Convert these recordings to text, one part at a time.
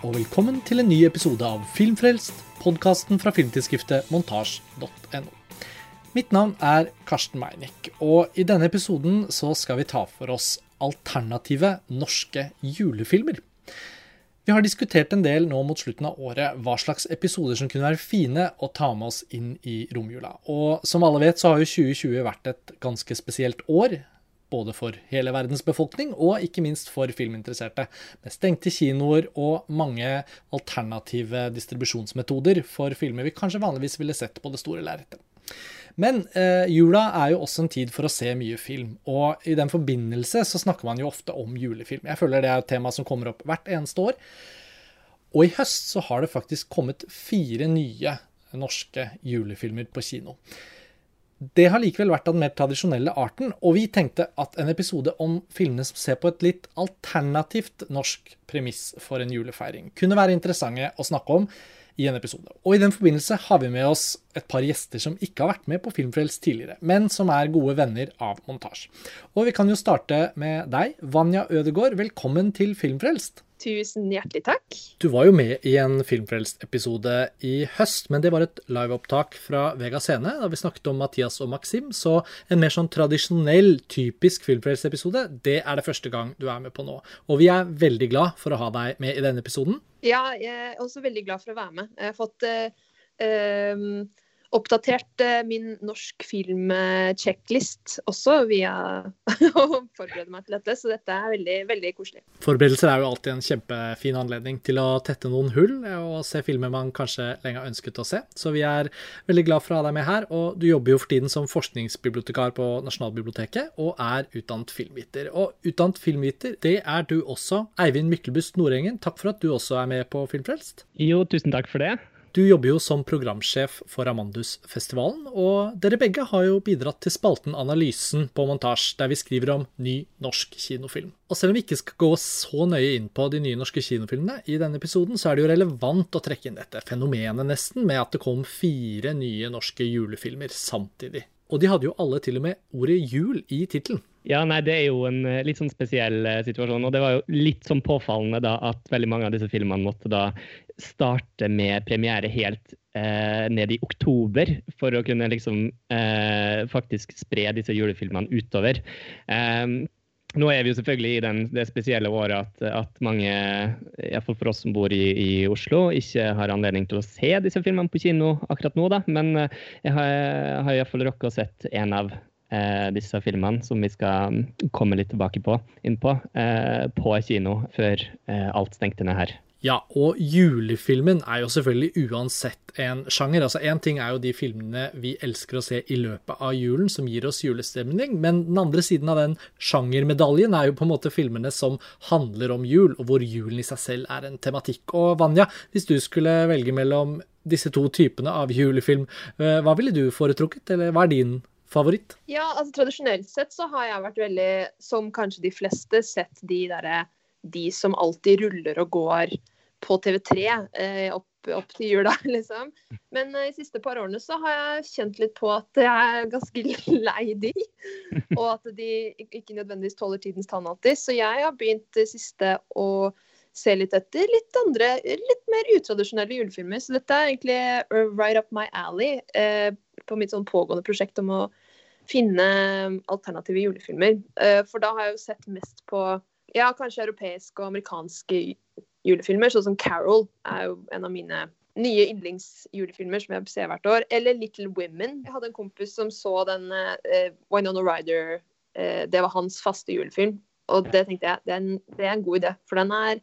og velkommen til en ny episode av Filmfrelst, podkasten fra filmtidsskriftet montasj.no. Mitt navn er Karsten Meinick, og i denne episoden så skal vi ta for oss alternative norske julefilmer. Vi har diskutert en del nå mot slutten av året hva slags episoder som kunne være fine å ta med oss inn i romjula. Og som alle vet, så har jo 2020 vært et ganske spesielt år både for hele verdens befolkning og ikke minst for filminteresserte, med stengte kinoer og mange alternative distribusjonsmetoder for filmer vi kanskje vanligvis ville sett på det store lerretet. Men eh, jula er jo også en tid for å se mye film, og i den forbindelse så snakker man jo ofte om julefilm. Jeg føler det er et tema som kommer opp hvert eneste år. Og i høst så har det faktisk kommet fire nye norske julefilmer på kino. Det har likevel vært av den mer tradisjonelle arten, og vi tenkte at en episode om filmene som ser på et litt alternativt norsk premiss for en julefeiring, kunne være interessante å snakke om i en episode. Og i den forbindelse har vi med oss et par gjester som ikke har vært med på Filmfrelst tidligere, men som er gode venner av montasje. Og vi kan jo starte med deg, Vanja Ødegård. Velkommen til Filmfrelst. Tusen hjertelig takk. Du var jo med i en Filmfrelst-episode i høst, men det var et liveopptak fra Vega Scene, da vi snakket om Mathias og Maxim. Så en mer sånn tradisjonell, typisk Filmfrelst-episode, det er det første gang du er med på nå. Og vi er veldig glad for å ha deg med i denne episoden. Ja, jeg er også veldig glad for å være med. Jeg har fått uh, oppdatert eh, min norsk film-checklist også via å forberede meg til dette, så dette er veldig, veldig koselig. Forberedelser er jo alltid en kjempefin anledning til å tette noen hull og se filmer man kanskje lenge har ønsket å se. Så vi er veldig glad for å ha deg med her. Og du jobber jo for tiden som forskningsbibliotekar på Nasjonalbiblioteket og er utdannet filmviter. Og utdannet filmviter, det er du også. Eivind Myklebust Nordengen, takk for at du også er med på Filmfrelst. Jo, tusen takk for det. Du jobber jo som programsjef for Amandus-festivalen, og dere begge har jo bidratt til spalten Analysen på montasj, der vi skriver om ny norsk kinofilm. Og selv om vi ikke skal gå så nøye inn på de nye norske kinofilmene i denne episoden, så er det jo relevant å trekke inn dette fenomenet nesten med at det kom fire nye norske julefilmer samtidig. Og de hadde jo alle til og med ordet jul i tittelen. Ja, nei, Det er jo en eh, litt sånn spesiell eh, situasjon. og Det var jo litt sånn påfallende da at veldig mange av disse filmene måtte da starte med premiere helt eh, ned i oktober, for å kunne liksom eh, faktisk spre disse julefilmene utover. Eh, nå er vi jo selvfølgelig i den, det spesielle året at, at mange, iallfall for oss som bor i, i, Oslo, ikke har anledning til å se disse filmene på kino akkurat nå, da. Men eh, jeg har, har iallfall rukket å sett en av disse filmene, som vi skal komme litt tilbake på, inn på, eh, på kino før alt stengte ned her. Ja, og julefilmen er jo selvfølgelig uansett en sjanger. Altså Én ting er jo de filmene vi elsker å se i løpet av julen, som gir oss julestemning, men den andre siden av den sjangermedaljen er jo på en måte filmene som handler om jul, og hvor julen i seg selv er en tematikk. Og Vanja, hvis du skulle velge mellom disse to typene av julefilm, eh, hva ville du foretrukket, eller hva er din favoritt? Ja, altså Tradisjonelt sett så har jeg vært veldig, som kanskje de fleste, sett de derre de som alltid ruller og går på TV3 eh, opp, opp, til jula, liksom. Men eh, de siste par årene så har jeg kjent litt på at jeg er ganske lei de. Og at de ikke nødvendigvis tåler tidens tann alltid. Så jeg har begynt det siste å se litt etter litt andre, litt mer utradisjonelle julefilmer. Så dette er egentlig right up my alley eh, på mitt sånn pågående prosjekt om å finne alternative julefilmer. Eh, for da har jeg jo sett mest på ja, kanskje europeiske og amerikanske julefilmer, sånn som Carol er jo en av mine nye yndlingsjulefilmer som jeg ser hvert år. Eller Little Women. Jeg hadde en kompis som så den uh, Winona Ryder. Uh, det var hans faste julefilm. Og det tenkte jeg, det er en, det er en god idé. For den er,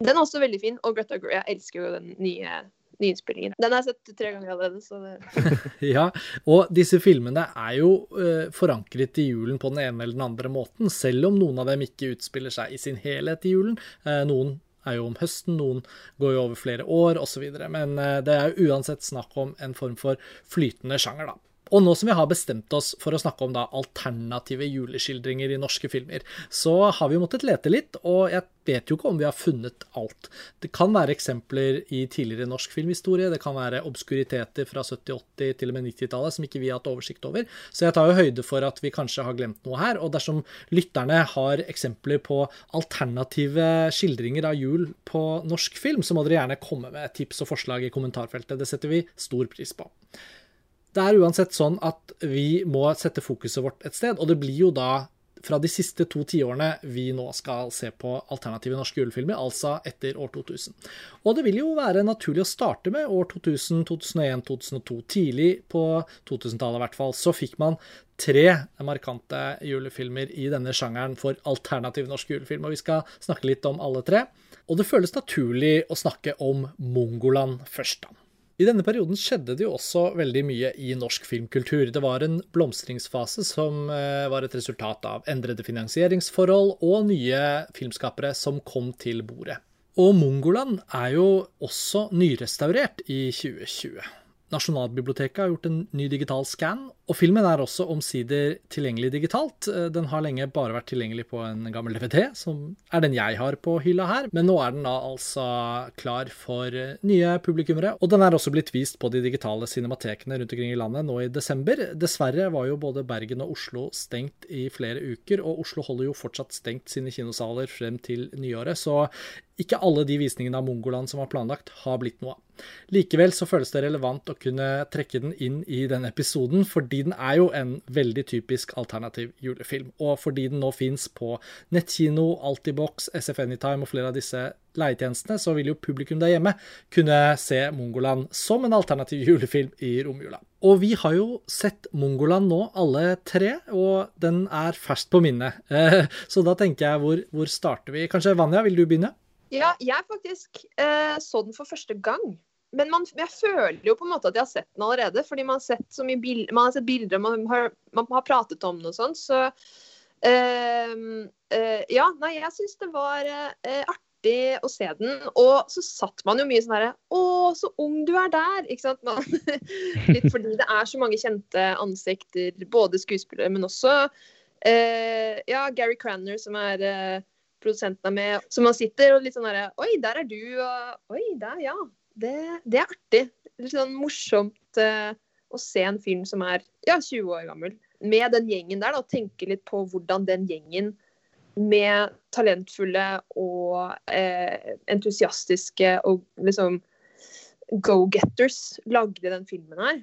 den er også veldig fin. Og Greta Gerwig, jeg elsker jo den nye nyinnspillingen. Den har jeg sett tre ganger allerede. så det... ja, og disse filmene er jo uh, forankret i julen på den ene eller den andre måten, selv om noen av dem ikke utspiller seg i sin helhet i julen. Uh, noen er jo om høsten, noen går jo over flere år osv. Men uh, det er jo uansett snakk om en form for flytende sjanger, da. Og nå som vi har bestemt oss for å snakke om da alternative juleskildringer i norske filmer, så har vi måttet lete litt, og jeg vet jo ikke om vi har funnet alt. Det kan være eksempler i tidligere norsk filmhistorie, det kan være obskuriteter fra 70-, 80- til og med 90-tallet som ikke vi har hatt oversikt over. Så jeg tar jo høyde for at vi kanskje har glemt noe her. Og dersom lytterne har eksempler på alternative skildringer av jul på norsk film, så må dere gjerne komme med tips og forslag i kommentarfeltet. Det setter vi stor pris på. Det er uansett sånn at vi må sette fokuset vårt et sted, og det blir jo da fra de siste to tiårene vi nå skal se på alternative norske julefilmer, altså etter år 2000. Og det vil jo være naturlig å starte med år 2000, 2001, 2002. Tidlig på 2000-tallet i hvert fall, så fikk man tre markante julefilmer i denne sjangeren for alternativ norsk julefilm, og vi skal snakke litt om alle tre. Og det føles naturlig å snakke om Mongoland først, da. I denne perioden skjedde det jo også veldig mye i norsk filmkultur. Det var en blomstringsfase som eh, var et resultat av endrede finansieringsforhold og nye filmskapere som kom til bordet. Og Mongoland er jo også nyrestaurert i 2020. Nasjonalbiblioteket har gjort en ny digital scan, og filmen er også omsider tilgjengelig digitalt. Eh, den har lenge bare vært tilgjengelig på en gammel DVD, som er den jeg har på hylla her, men nå er den da altså klar for eh, nye publikummere. Og den er også blitt vist på de digitale cinematekene rundt omkring i landet nå i desember. Dessverre var jo både Bergen og Oslo stengt i flere uker, og Oslo holder jo fortsatt stengt sine kinosaler frem til nyåret, så ikke alle de visningene av Mongoland som var planlagt, har blitt noe av. Likevel så føles det relevant å kunne trekke den inn i denne episoden, fordi den er jo en veldig typisk alternativ julefilm. Og fordi den nå fins på nettkino, Altibox, SF Anytime og flere av disse leietjenestene, så vil jo publikum der hjemme kunne se Mongoland som en alternativ julefilm i romjula. Og vi har jo sett Mongoland nå, alle tre, og den er ferskt på minnet. Så da tenker jeg, hvor, hvor starter vi? Kanskje Vanja, vil du begynne? Ja, jeg faktisk eh, så den for første gang. Men man, jeg føler jo på en måte at jeg har sett den allerede, fordi man har sett, så mye bil, man har sett bilder, man har, man har pratet om den og sånn. Så eh, eh, ja, nei, jeg syns det var eh, artig å se den. Og så satt man jo mye sånn herre Å, så ung du er der! Ikke sant? Man, litt fordi det er så mange kjente ansikter, både skuespillere, men også eh, ja, Gary Cranner, som er produsenten er med. Så man sitter og litt sånn herre Oi, der er du, og Oi, der, ja. Det, det er artig. Litt sånn morsomt uh, å se en film som er ja, 20 år gammel, med den gjengen der, da, og tenke litt på hvordan den gjengen med talentfulle og eh, entusiastiske og liksom go-getters lagde den filmen her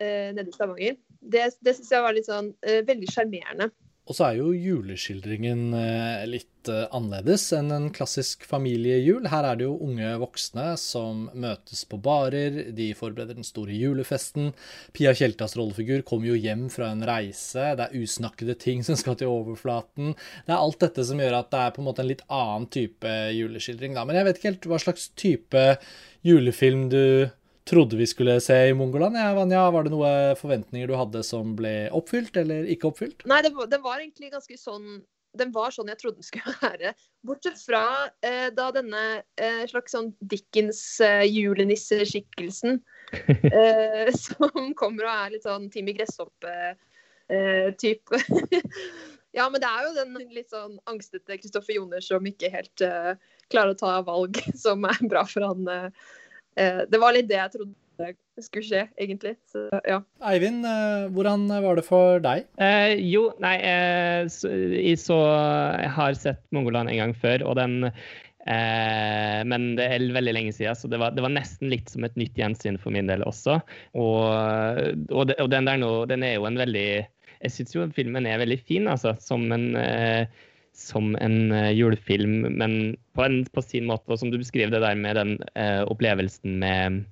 eh, nede i Stavanger. Det, det syns jeg var litt sånn eh, veldig sjarmerende. Og så er jo juleskildringen eh, litt eh, annerledes enn en klassisk familiejul. Her er det jo unge voksne som møtes på barer, de forbereder den store julefesten. Pia Tjeltas rollefigur kommer jo hjem fra en reise, det er usnakkede ting som skal til overflaten. Det er alt dette som gjør at det er på en måte en litt annen type juleskildring, da. Men jeg vet ikke helt hva slags type julefilm du trodde vi skulle se i Mongoland. Ja, Vanja, var det noen forventninger du hadde som ble oppfylt eller ikke oppfylt? Nei, den var, det var egentlig ganske sånn den var sånn jeg trodde den skulle være. Bortsett fra eh, da denne eh, slags sånn Dickens-julenisseskikkelsen eh, som kommer og er litt sånn Timmy Gresshoppe-type. ja, men det er jo den litt sånn angstete Kristoffer Joner som ikke helt eh, klarer å ta valg som er bra for han. Eh, det var litt det jeg trodde skulle skje, egentlig. Så, ja. Eivind, eh, hvordan var det for deg? Eh, jo, nei, eh, så, jeg, så, jeg har sett Mongoland en gang før, og den eh, Men det er veldig lenge siden, så det var, det var, nesten litt som et nytt gjensyn for min del også. Og, og, de, og den der nå, den er jo en veldig Jeg syns jo filmen er veldig fin, altså. Som en eh, som en uh, julefilm, men på, en, på, sin måte. Og som du beskriver det der med den uh, opplevelsen med,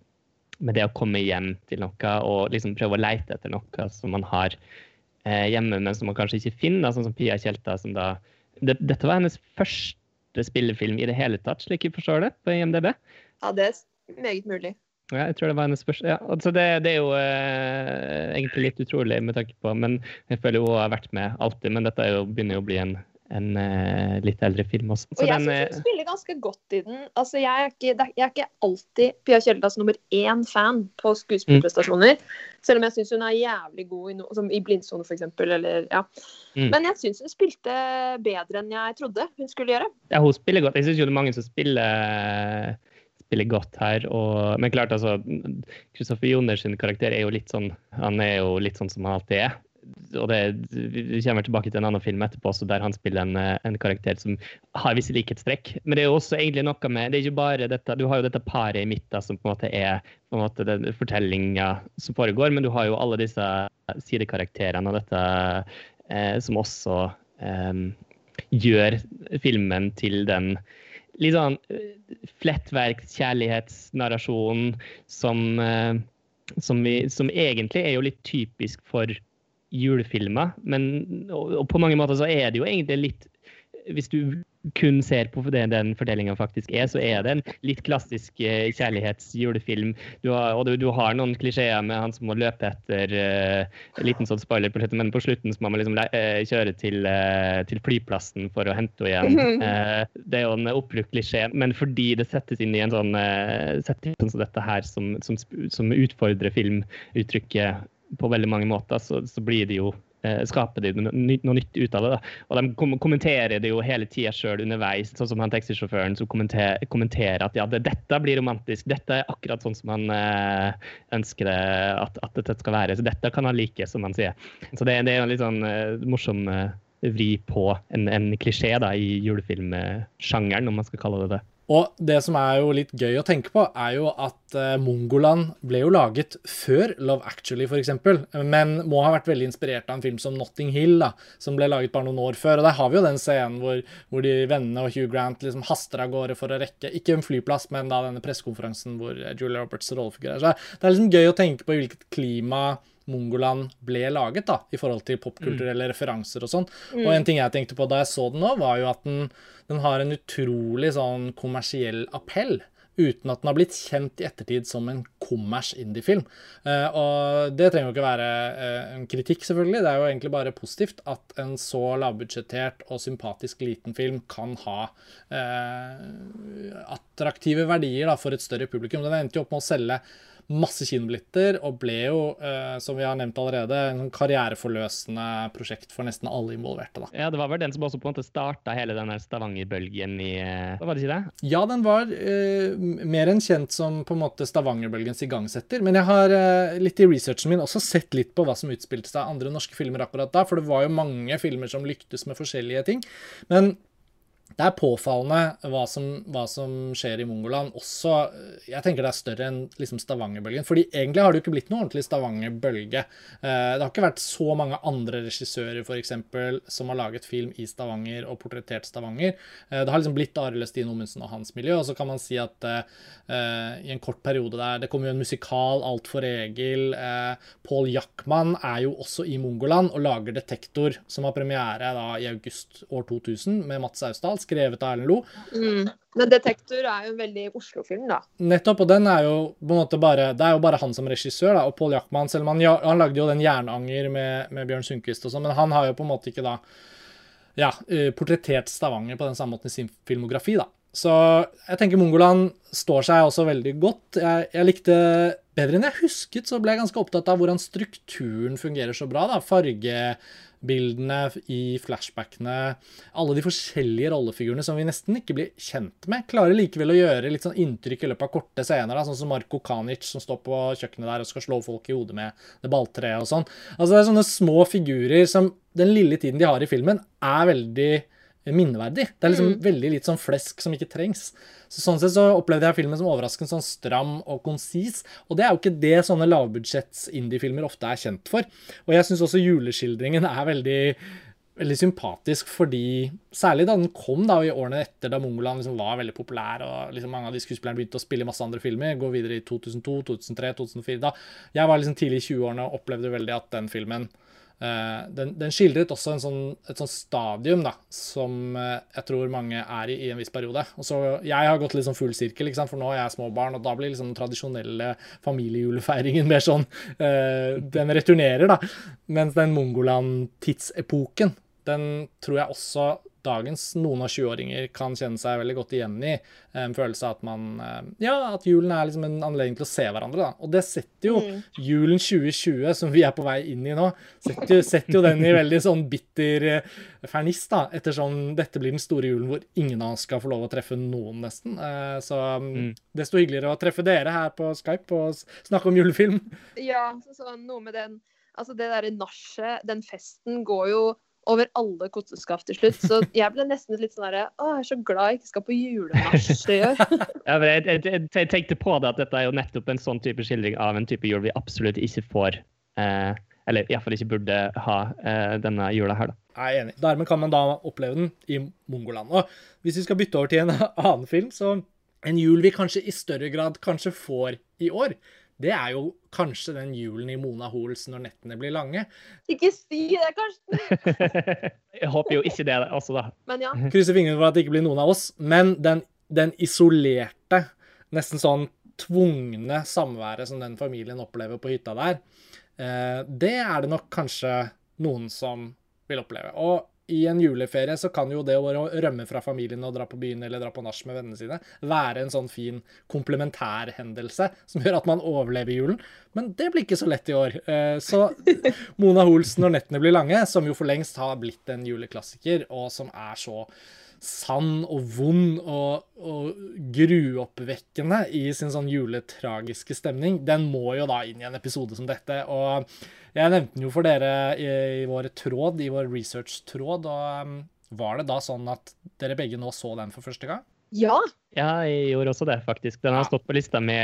med, det å komme hjem til noe og liksom prøve å leite etter noe som man har uh, hjemme, men som man kanskje ikke finner. Sånn som Pia Tjelta, som da det, Dette var hennes første spillefilm i det hele tatt, slik jeg forstår det, på IMDb? Ja, det er meget mulig. Ja, jeg tror det var hennes første. Ja, altså det, det, er jo eh, egentlig litt utrolig med tanke på Men jeg føler jo hun har vært med alltid. Men dette jo, begynner jo å bli en en uh, litt eldre film også. Så og jeg syns hun spiller ganske godt i den. Altså, jeg, er ikke, jeg er ikke alltid Pia Kjeldas nummer én-fan på skuespillprestasjoner. Mm. Selv om jeg syns hun er jævlig god i, no, som i Blindsone, f.eks. Ja. Mm. Men jeg syns hun spilte bedre enn jeg trodde hun skulle gjøre. Ja, hun spiller godt. Jeg syns jo det er mange som spiller spiller godt her. Og, men klart, altså Kristoffer Joners karakter er jo litt sånn Han er jo litt sånn som han alltid er. Og det, Vi kommer tilbake til en annen film etterpå også, der han spiller en, en karakter som har visse likhetstrekk. Men det er jo også egentlig noe med det er ikke bare dette, Du har jo dette paret i midten som på en måte er på en måte den fortellinga som foregår, men du har jo alle disse sidekarakterene og dette eh, som også eh, gjør filmen til den litt sånn flettverkskjærlighetsnarrasjonen som, eh, som, som, egentlig er jo litt typisk for julefilmer. Men og, og på mange måter så er det jo egentlig litt Hvis du kun ser på det den fortellinga faktisk er, så er det en litt klassisk eh, kjærlighetsjulefilm. Du har, og du, du, har noen klisjeer med han som må løpe etter eh, En liten sånn spoiler på slutten, men på slutten så må man liksom uh, kjøre til, eh, til, flyplassen for å hente henne igjen. det er jo en oppbrukt klisjé, men fordi det settes inn i en sånn setting som dette her, som, som, som utfordrer filmuttrykket på veldig mange måter, så, så blir det jo Eh, skaper de noe, nytt ut av det. Da. Og de kommenterer det jo hele tida sjøl underveis, sånn som han taxisjåføren som kommenterer, kommenterer, at ja, det, dette blir romantisk. Dette er akkurat sånn som han øh, ønsker det, at, at, dette skal være. Så dette kan han like, som han sier. Så det, det er en litt sånn øh, morsom øh, vri på en, en klisjé da, i julefilmsjangeren, om man skal kalle det det. Og det som er jo litt gøy å tenke på, er jo at uh, Mongoland ble jo laget før Love Actually, f.eks., men må ha vært veldig inspirert av en film som Notting Hill, da, som ble laget bare noen år før. Og der har vi jo den scenen hvor, hvor de vennene og Hugh Grant liksom haster av gårde for å rekke Ikke en flyplass, men da denne pressekonferansen hvor Julia Roberts rollefigur er. Så det er liksom gøy å tenke på hvilket klima Mongoland ble laget, da, i forhold til popkulturelle mm. referanser og sånn. Mm. Og en ting jeg tenkte på da jeg så den nå, var jo at den, den har en utrolig sånn kommersiell appell uten at den har blitt kjent i ettertid som en kommers indiefilm. Uh, og det trenger jo ikke være uh, en kritikk, selvfølgelig. Det er jo egentlig bare positivt at en så lavbudsjettert og sympatisk liten film kan ha uh, attraktive verdier da, for et større publikum. Den endte jo opp med å selge masse kinobilletter og ble jo, eh, som vi har nevnt allerede, en sånn karriereforløsende prosjekt for nesten alle involverte. da. Ja, Det var vel den som også på en måte starta hele den Stavanger-bølgen i Hva Var det ikke det? Ja, den var eh, mer enn kjent som på en måte Stavanger-bølgens igangsetter. Men jeg har eh, litt i researchen min også sett litt på hva som utspilte seg andre norske filmer akkurat da, for det var jo mange filmer som lyktes med forskjellige ting. Men det er påfallende hva som, hva som, skjer i Mongoland. Også, jeg tenker det er større enn liksom Stavanger-bølgen. fordi egentlig har det jo ikke blitt noe ordentlig Stavanger-bølge. Eh, det har ikke vært så mange andre regissører for eksempel, som har laget film i Stavanger og portrettert Stavanger. Eh, det har liksom blitt Arild Stine Ommundsen og hans miljø. Og så kan man si at i en kort periode der Det kom jo en musikal, Alt for Egil. Paul Jackman er jo også i Mongoland og lager Detektor, som har premiere da i august år 2000 med Mats Austdal skrevet av Erlend Lo. Mm. Men 'Detektor' er jo en veldig Oslo-film, da. Nettopp, og den er jo på en måte bare Det er jo bare han som regissør, da, og Pål Jackman. Selv om han, han, lagde jo den 'Jernanger' med, med Bjørn Sundquist og sånn, men han har jo på en måte ikke da ja, eh, portrettert Stavanger på den samme måten i sin filmografi, da. Så jeg tenker Mongoland står seg også veldig godt. Jeg, jeg, likte bedre enn jeg husket, så ble jeg ganske opptatt av hvordan strukturen fungerer så bra. da, Farge, bildene i flashbackene, alle de forskjellige rollefigurene som vi nesten ikke blir kjent med, klarer likevel å gjøre litt sånn inntrykk i løpet av korte scener, da, sånn som Marko Kanic som står på kjøkkenet der og skal slå folk i hodet med det balltreet og sånn. Altså Det er sånne små figurer som den lille tiden de har i filmen, er veldig minneverdig. Det er liksom mm. veldig litt sånn flesk som ikke trengs. Så Sånn sett så opplevde jeg filmen som overraskende sånn stram og konsis. Og det er jo ikke det sånne lavbudsjetts indiefilmer ofte er kjent for. Og jeg syns også juleskildringen er veldig veldig sympatisk fordi Særlig da den kom da i årene etter da Mongoland liksom var veldig populær og liksom mange av de skuespillerne begynte å spille i masse andre filmer. Gå videre i 2002, 2003, 2004. Da jeg var liksom tidlig i 20-årene og opplevde veldig at den filmen den, den, skildret også sånn, et sånt stadium da, som eh, jeg tror mange er i i en viss periode. Og så Jeg har gått litt sånn full sirkel, for nå er jeg små barn, og da blir liksom den tradisjonelle familiejulefeiringen mer sånn uh, Den returnerer, da. Mens den Mongoland-tidsepoken, den tror jeg også dagens noen av 20-åringer kan kjenne seg veldig godt igjen i. En følelse av at man eh, Ja, at julen er liksom en anledning til å se hverandre, da. Og det setter jo Mm. julen 2020, som vi er på vei inn i nå, setter, jo- setter jo den i veldig sånn bitter eh, ferniss, da. Ettersom dette blir den store julen hvor ingen av oss skal få lov å treffe noen, nesten. Eh, Så mm, Mm. desto hyggeligere å treffe dere her på Skype og snakke om julefilm. Ja, så, så noe med den Altså det derre nachet, den festen, går jo over alle kosteskaft til slutt. Så jeg ble nesten litt sånn herre Å, jeg er så glad jeg ikke skal på julenach i år. Ja, jeg, jeg, jeg tenkte på det at dette er jo nettopp en sånn type skildring av en type jul vi absolutt ikke får eh, Eller iallfall ikke burde ha eh, denne jula her, da. Jeg er enig. Dermed kan man da oppleve den i Mongoland. Og hvis vi skal bytte over til en annen film, så en jul vi kanskje i større grad kanskje får i år, det er jo kanskje den julen i Mona Hoels når nettene blir lange. Ikke si det, Karsten! jeg håper jo ikke det altså, da. Men ja. Krysser fingrene for at det ikke blir noen av oss, men den, den isolerte, nesten sånn tvungne samværet som den familien opplever på hytta der, eh, det er det nok kanskje noen som vil oppleve. Og i en juleferie så kan jo det å rømme fra familien og dra på byen eller dra på nach med vennene sine være en sånn fin komplementærhendelse som gjør at man overlever julen. Men det blir ikke så lett i år. Eh, Så Mona Holsen 'Når nettene blir lange', som jo for lengst har blitt en juleklassiker, og som er så sann og vond og, og gruoppvekkende i sin sånn juletragiske stemning, den må jo da inn i en episode som dette. Og jeg nevnte den jo for dere i, i vår tråd, i vår research-tråd, og um, var det da sånn at dere begge nå så den for første gang? Ja. Ja, jeg gjorde også det, faktisk. Den har stått på lista mi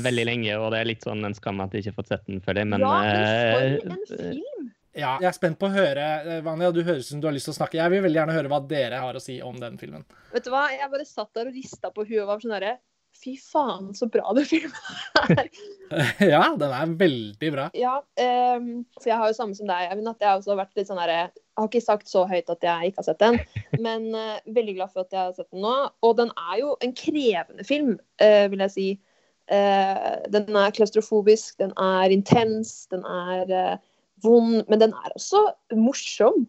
veldig lenge, og det er litt sånn en skam at jeg ikke har fått sett den før det, men ja, men for eh, en film! Ja, jeg er spent på å høre. eh, Vanja, du høres ut som du har lyst til å snakke. Jeg vil veldig gjerne høre hva dere har å si om den filmen. Vet du hva, jeg bare satt der og rista på huet og var sånn derre Fy faen, så bra den filmen er. ja, den er veldig bra. Ja, um, så jeg har jo samme som deg, Eivind, at jeg har vært litt sånn herre Jeg har ikke sagt så høyt at jeg ikke har sett den, men uh, veldig glad for at jeg har sett den nå. Og den er jo en krevende film, uh, vil jeg si. Uh, den er klaustrofobisk, den er intens, den er vond, men den er også morsom.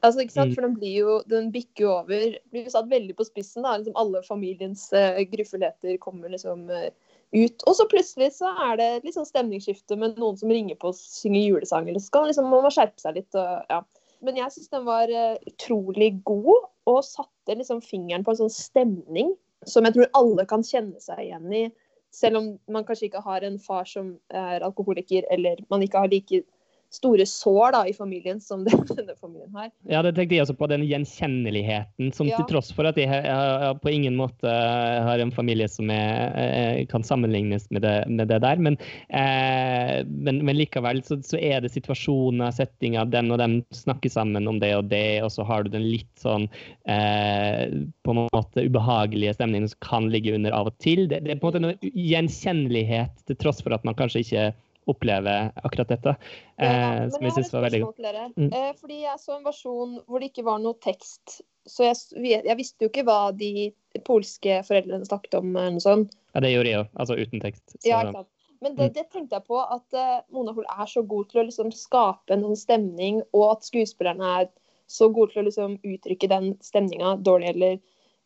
Altså, ikke sant? Mm. For den blir jo, den bikker jo over Blir jo satt veldig på spissen. da, liksom Alle familiens uh, gruffelheter kommer liksom uh, ut. Og så plutselig så er det et litt sånn stemningsskifte med noen som ringer på og synger julesanger. Så skal man liksom, man må skjerpe seg litt. Og, ja. Men jeg syns den var uh, utrolig god, og satte liksom fingeren på en sånn stemning som jeg tror alle kan kjenne seg igjen i. Selv om man kanskje ikke har en far som er alkoholiker, eller man ikke har like store sår da, i familien som denne familien har. Ja, det tenkte jeg også på, den gjenkjenneligheten som Ja. til tross for at jeg, jeg, jeg på ingen måte har en familie som er, eh, kan sammenlignes med det, med det der, men, eh, men, men likevel så, så er det situasjoner, settinger, den og den snakker sammen om det og det, og så har du den litt sånn eh, på en måte ubehagelige stemningen som kan ligge under av og til. Det, det er på en måte noe gjenkjennelighet til tross for at man kanskje ikke opplever akkurat dette, Ja, eh, som jeg syns var veldig godt. Mm. Eh, fordi jeg så en versjon hvor det ikke var noe tekst. Så jeg, jeg visste jo ikke hva de polske foreldrene snakket om. eller noe sånt. Ja, det gjorde jeg jo, altså uten tekst. Så, Ja, ikke sant? Men det, Mm. det tenkte jeg på, at eh, Mona Hoel er så god til å liksom skape en sånn stemning, og at skuespillerne er så gode til å liksom uttrykke den stemninga, dårlig eller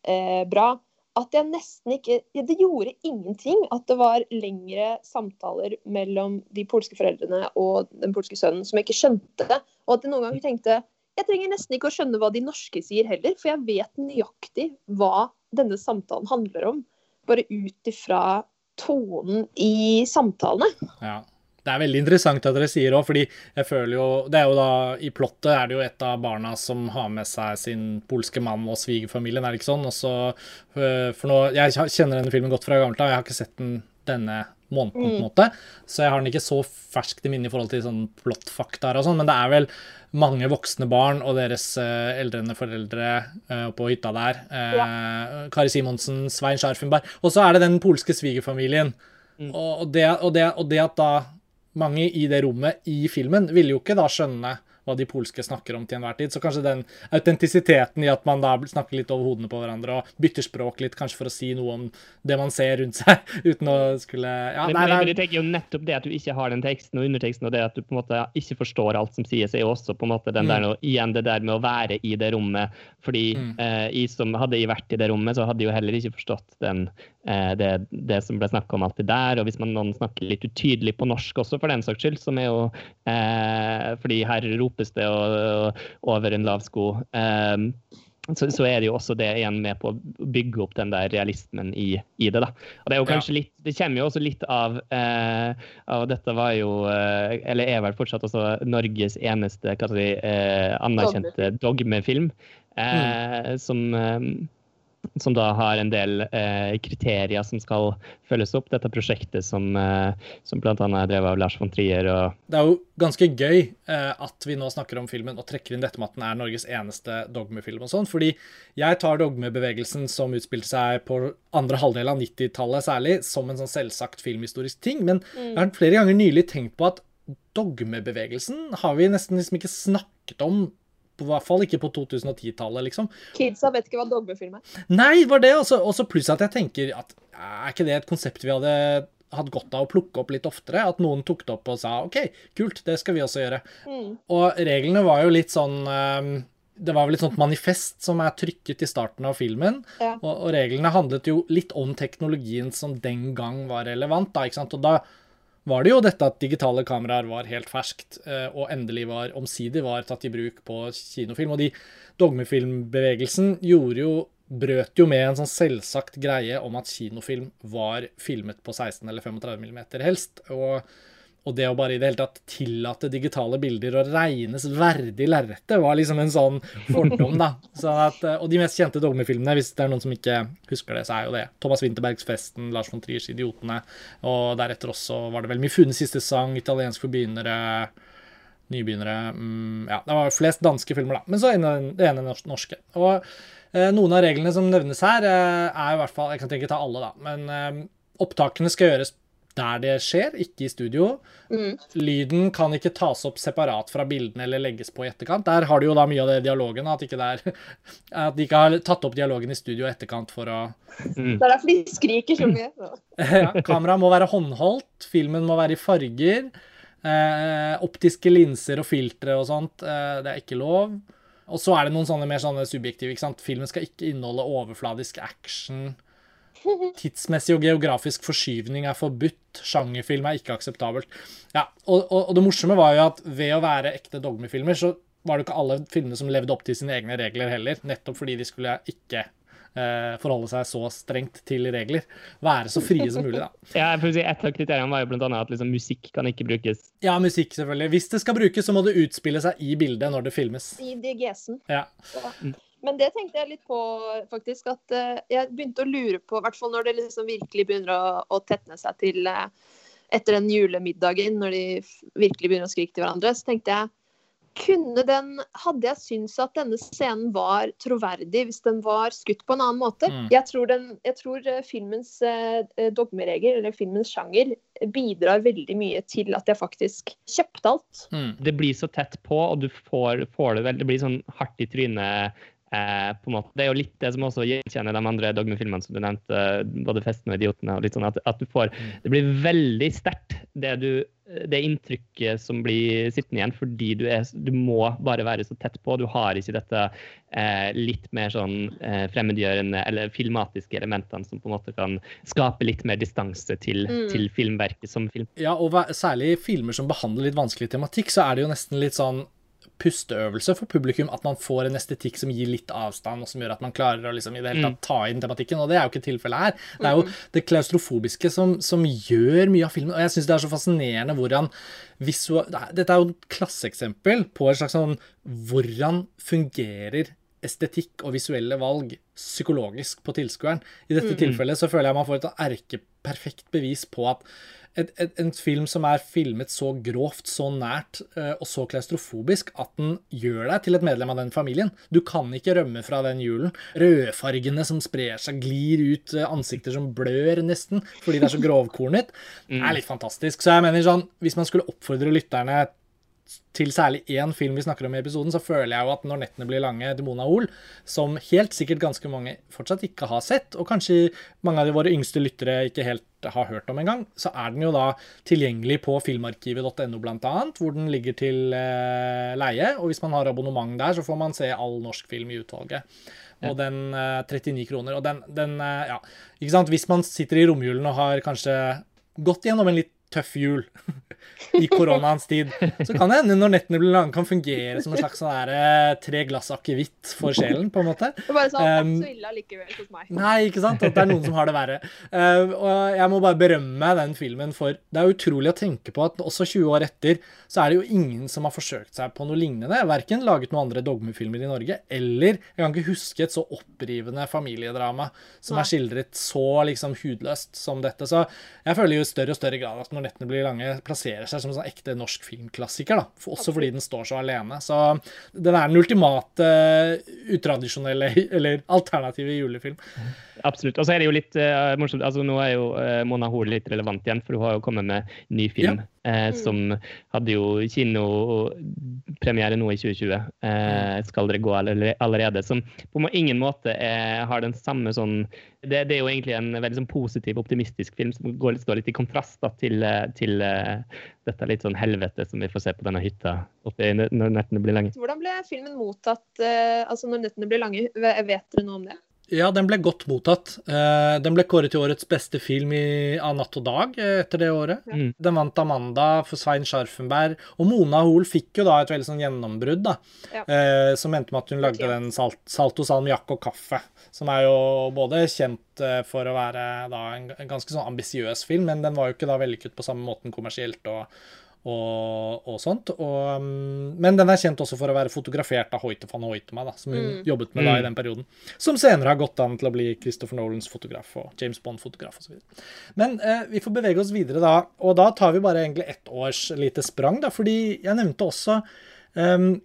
eh, bra, at jeg nesten ikke Det gjorde ingenting at det var lengre samtaler mellom de polske foreldrene og den polske sønnen som jeg ikke skjønte. Og at jeg noen ganger tenkte jeg trenger nesten ikke å skjønne hva de norske sier heller, for jeg vet nøyaktig hva denne samtalen handler om. Bare ut ifra tonen i samtalene. Ja. Det er veldig interessant at dere sier òg, fordi jeg føler jo Det er jo da I plottet er det jo et av barna som har med seg sin polske mann og svigerfamilien, er det ikke sånn? Også, øh, For nå Jeg kjenner denne filmen godt fra gammelt av, jeg har ikke sett den denne måneden, på en måte, så jeg har den ikke så ferskt i minne i forhold til sånn plottfaktaer og sånn, men det er vel mange voksne barn og deres uh, eldrende foreldre uh, på hytta der. Eh, Kari Simonsen, Svein Scharfenberg. Og så er det den polske svigerfamilien. Og, og, det, og, det, og det at da mange i det rommet i filmen ville jo ikke da skjønne hva de polske snakker om til enhver tid. Så kanskje den autentisiteten i at man da snakker litt over hodene på hverandre og bytter språk litt, kanskje for å si noe om det man ser rundt seg, uten å skulle ja, nei, nei. Jeg tenker jo nettopp det at du ikke har den teksten og underteksten, og det at du på en måte ikke forstår alt som sies, er jo også på en måte den mm. der, igjen det der med å være i det rommet. Fordi mm. eh, jeg som hadde jeg vært i det rommet, så hadde jeg jo heller ikke forstått den, eh, det, det, som ble snakka om alltid der. Og hvis man noen snakker litt utydelig på norsk også, for den saks skyld, som er jo eh, Fordi her ropes det og, og, over en lav sko. Eh, så, så, er det jo også det igjen med på å bygge opp den der realismen i, i det. da. Og Det er jo kanskje litt, det kommer jo også litt av, eh, av Dette var jo, eh, eller er vel fortsatt også Norges eneste hva si, eh, anerkjente dogmefilm. Eh, mm. som eh, som da har en del eh, kriterier som skal følges opp. Dette prosjektet som, eh, som bl.a. er drevet av Lars von Trier. Og... Det er jo ganske gøy eh, at vi nå snakker om filmen og trekker inn dette med at den er Norges eneste dogmefilm. og sånn, fordi jeg tar dogmebevegelsen som utspilte seg på andre halvdel av 90-tallet særlig, som en sånn selvsagt filmhistorisk ting. Men mm. jeg har flere ganger nylig tenkt på at dogmebevegelsen har vi nesten liksom ikke snakket om i hvert fall ikke på 2010-tallet, liksom. Kidsa vet ikke hva dogmefilm er. Nei, var det. Og så pluss at jeg tenker at er ikke det et konsept vi hadde hatt godt av å plukke opp litt oftere? At noen tok det opp og sa OK, kult, det skal vi også gjøre. Mm. Og reglene var jo litt sånn um, det var vel et sånt manifest som er trykket i starten av filmen. Ja. Og, og, reglene handlet jo litt om teknologien som den gang var relevant. Da? Og da var det jo dette at digitale kameraer var helt ferskt, eh, og endelig var omsider var tatt i bruk på kinofilm. Og de dogmefilmbevegelsen gjorde jo brøt jo med en sånn selvsagt greie om at kinofilm var filmet på 16 eller 35 mm helst. Og og det å bare i det hele tatt tillate digitale bilder og regnes verdig lerretet, var liksom en sånn fordom, da. Sånn at, eh, og de mest kjente dogmefilmene, hvis det er noen som ikke husker det, så er jo det Thomas Winterbergs 'Festen', Lars von Triers 'Idiotene', og deretter også var det vel 'Mifunes siste sang', 'Italiensk for begynnere', nybegynnere mm, Ja, det var flest danske filmer, da. Men så ene, det ene norske. Og eh, noen av reglene som nevnes her, eh, er i hvert fall Jeg kan tenke ta alle, da. Men eh, opptakene skal gjøres der det skjer, ikke i studio. Mm. Lyden kan ikke tas opp separat fra bildene eller legges på i etterkant. Der har du jo da mye av det dialogen, at, ikke der, at de ikke har tatt opp dialogen i studio i etterkant for å mm. Det er derfor de skriker så mye. ja, kameraet må være håndholdt, filmen må være i farger. Eh, optiske linser og filtre og sånt, eh, det er ikke lov. Og så er det noen sånne mer sånne subjektive. ikke sant? Filmen skal ikke inneholde overfladisk action. Tidsmessig og geografisk forskyvning er forbudt. Sjangerfilm er ikke akseptabelt. Ja, og, og, og, det morsomme var jo at ved å være ekte dogmefilmer, så var det ikke alle filmene som levde opp til sine egne regler heller. Nettopp fordi de skulle ikke eh, forholde seg så strengt til regler. Være så frie som mulig, da. Ja, si Et av kriteriene var jo annet at liksom, musikk kan ikke brukes. Ja, musikk, selvfølgelig. Hvis det skal brukes, så må det utspille seg i bildet når det filmes. I diegesen. Ja. Men det tenkte jeg litt på, faktisk. At uh, jeg begynte å lure på, i hvert fall når det liksom virkelig begynner å, å tetne seg til uh, etter den julemiddagen, når de virkelig begynner å skrike til hverandre, så tenkte jeg kunne den Hadde jeg syntes at denne scenen var troverdig hvis den var skutt på en annen måte? Mm. Jeg, tror den, jeg tror eh, filmens eh, dogmeregel, eller filmens sjanger, bidrar veldig mye til at jeg faktisk kjøpte alt. Mm. Det blir så tett på, og du får, får det vel Det blir sånn hardt i trynet Eh, på en måte. Det er jo litt det som også gjenkjenner de andre dogmefilmene som du nevnte, både 'Festen' og 'Idiotene'. og litt sånn at, at, du får, mm. Det blir veldig sterkt, det, det, inntrykket som blir sittende igjen, fordi du, er, du, må bare være så tett på. Du har ikke dette eh, litt mer sånn eh, fremmedgjørende eller filmatiske elementene som på en måte kan skape litt mer distanse til, mm. til filmverket som film. Ja, og særlig i filmer som behandler litt vanskelig tematikk, så er det jo nesten litt sånn pusteøvelse for publikum at man får en estetikk som gir litt avstand, og som gjør at man klarer å liksom i det hele tatt mm. ta inn tematikken. Og det er jo ikke tilfellet her. Det er jo det klaustrofobiske som, som gjør mye av filmen. Og jeg syns det er så fascinerende hvordan visual... Dette er jo et klasseeksempel på et slags sånn Hvordan fungerer estetikk og visuelle valg psykologisk på tilskueren. I dette mm. tilfellet så føler jeg man får et erkeperfekt bevis på at et, et, en film som er filmet så grovt, så nært uh, og så klaustrofobisk at den gjør deg til et medlem av den familien. Du kan ikke rømme fra den julen. Rødfargene som sprer seg, glir ut, uh, ansikter som blør nesten fordi det er så grovkornet, mm. er litt fantastisk. Så jeg mener sånn, hvis man skulle oppfordre lytterne til særlig én film vi snakker om i episoden, så føler jeg jo at 'Når nettene blir lange' Demona Ol, som helt sikkert ganske mange fortsatt ikke har sett, og kanskje mange av våre yngste lyttere ikke helt har hørt om engang, så er den jo da tilgjengelig på filmarkivet.no bl.a., hvor den ligger til eh, leie. Og hvis man har abonnement der, så får man se all norsk film i utvalget. Og den eh, 39 kroner. Og den, den eh, ja, ikke sant. Hvis man sitter i romjulen og har kanskje gått gjennom en litt tøff jul i koronaens tid, så kan det hende når nettene blir lange, kan fungere som en slags sånn der, eh, tre glass akevitt for sjelen, på en måte. Det er bare sånn, Um, så ille allikevel hos meg. Nei, ikke sant? At det er noen som har det verre. Eh, og jeg må bare berømme den filmen, for det er utrolig å tenke på at også 20 år etter, så er det jo ingen som har forsøkt seg på noe lignende. Verken laget noen andre dogmefilmer i Norge, eller jeg kan ikke huske et så opprivende familiedrama som er skildret så liksom hudløst som dette. Så jeg føler jo i større og større grad at Når nettene blir lange, plasserer seg som en sånn ekte norsk filmklassiker. da. For- Også fordi den står så alene. Så den er den ultimate utradisjonelle, eller alternative julefilm. Absolutt. Og så er det jo litt uh, morsomt altså Nå er jo uh, Mona Hoel litt relevant igjen, for hun har jo kommet med ny film eh, som hadde jo kinopremiere nå i 2020. Eh, skal dere gå allerede? Som på ingen måte er, har den samme sånn det, det er jo egentlig en veldig sånn positiv, optimistisk film som går litt, står litt i kontrast da, til, eh, til uh, dette litt sånn helvete som vi får se på denne hytta oppi, når nettene blir lange. Hvordan ble filmen mottatt uh, altså når nettene blir lange? Vet dere noe om det? Ja, den ble godt mottatt. Eh, Den ble kåret til årets beste film i, av Natt og Dag eh, etter det året. Ja. Den vant Amanda for Svein Scharfenberg. Og Mona Hoel fikk jo da et veldig sånn gjennombrudd, da. Ja. Eh, som endte med at hun lagde den salt, Salto salmiakk og kaffe. Som er jo både kjent for å være da en, en ganske sånn ambisiøs film, men den var jo ikke da vellykket på samme måten kommersielt og, og, og sånt. Og, mm, men den er kjent også for å være fotografert av Hoite van Hoitema, da, som hun Mm. jobbet med da Mm. i den perioden. Som senere har gått an til å bli Christopher Nolans fotograf og James Bond-fotograf osv. Men eh, vi får bevege oss videre da, og da tar vi bare egentlig ett års lite sprang, da, fordi jeg nevnte også eh,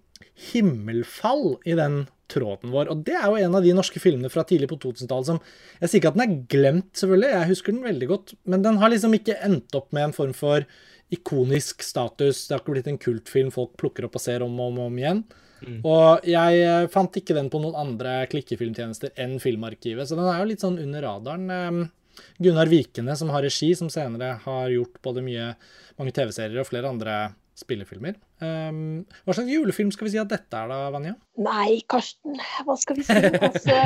himmelfall i den tråden vår. Og det er jo en av de norske filmene fra tidlig på 2000-tallet som Jeg sier ikke at den er glemt, selvfølgelig, jeg husker den veldig godt, men den har liksom ikke endt opp med en form for ikonisk status. Det har ikke blitt en kultfilm folk plukker opp og ser om og om, om igjen. Og jeg eh, fant ikke den på noen andre klikkefilmtjenester enn Filmarkivet, så den er jo litt sånn under radaren. Gunnar Vikene, som har regi, som senere har gjort både mye, mange TV-serier og flere andre spillefilmer. Um, hva slags julefilm skal vi si at dette er da, Vanja? Nei, Karsten, hva skal vi si? Altså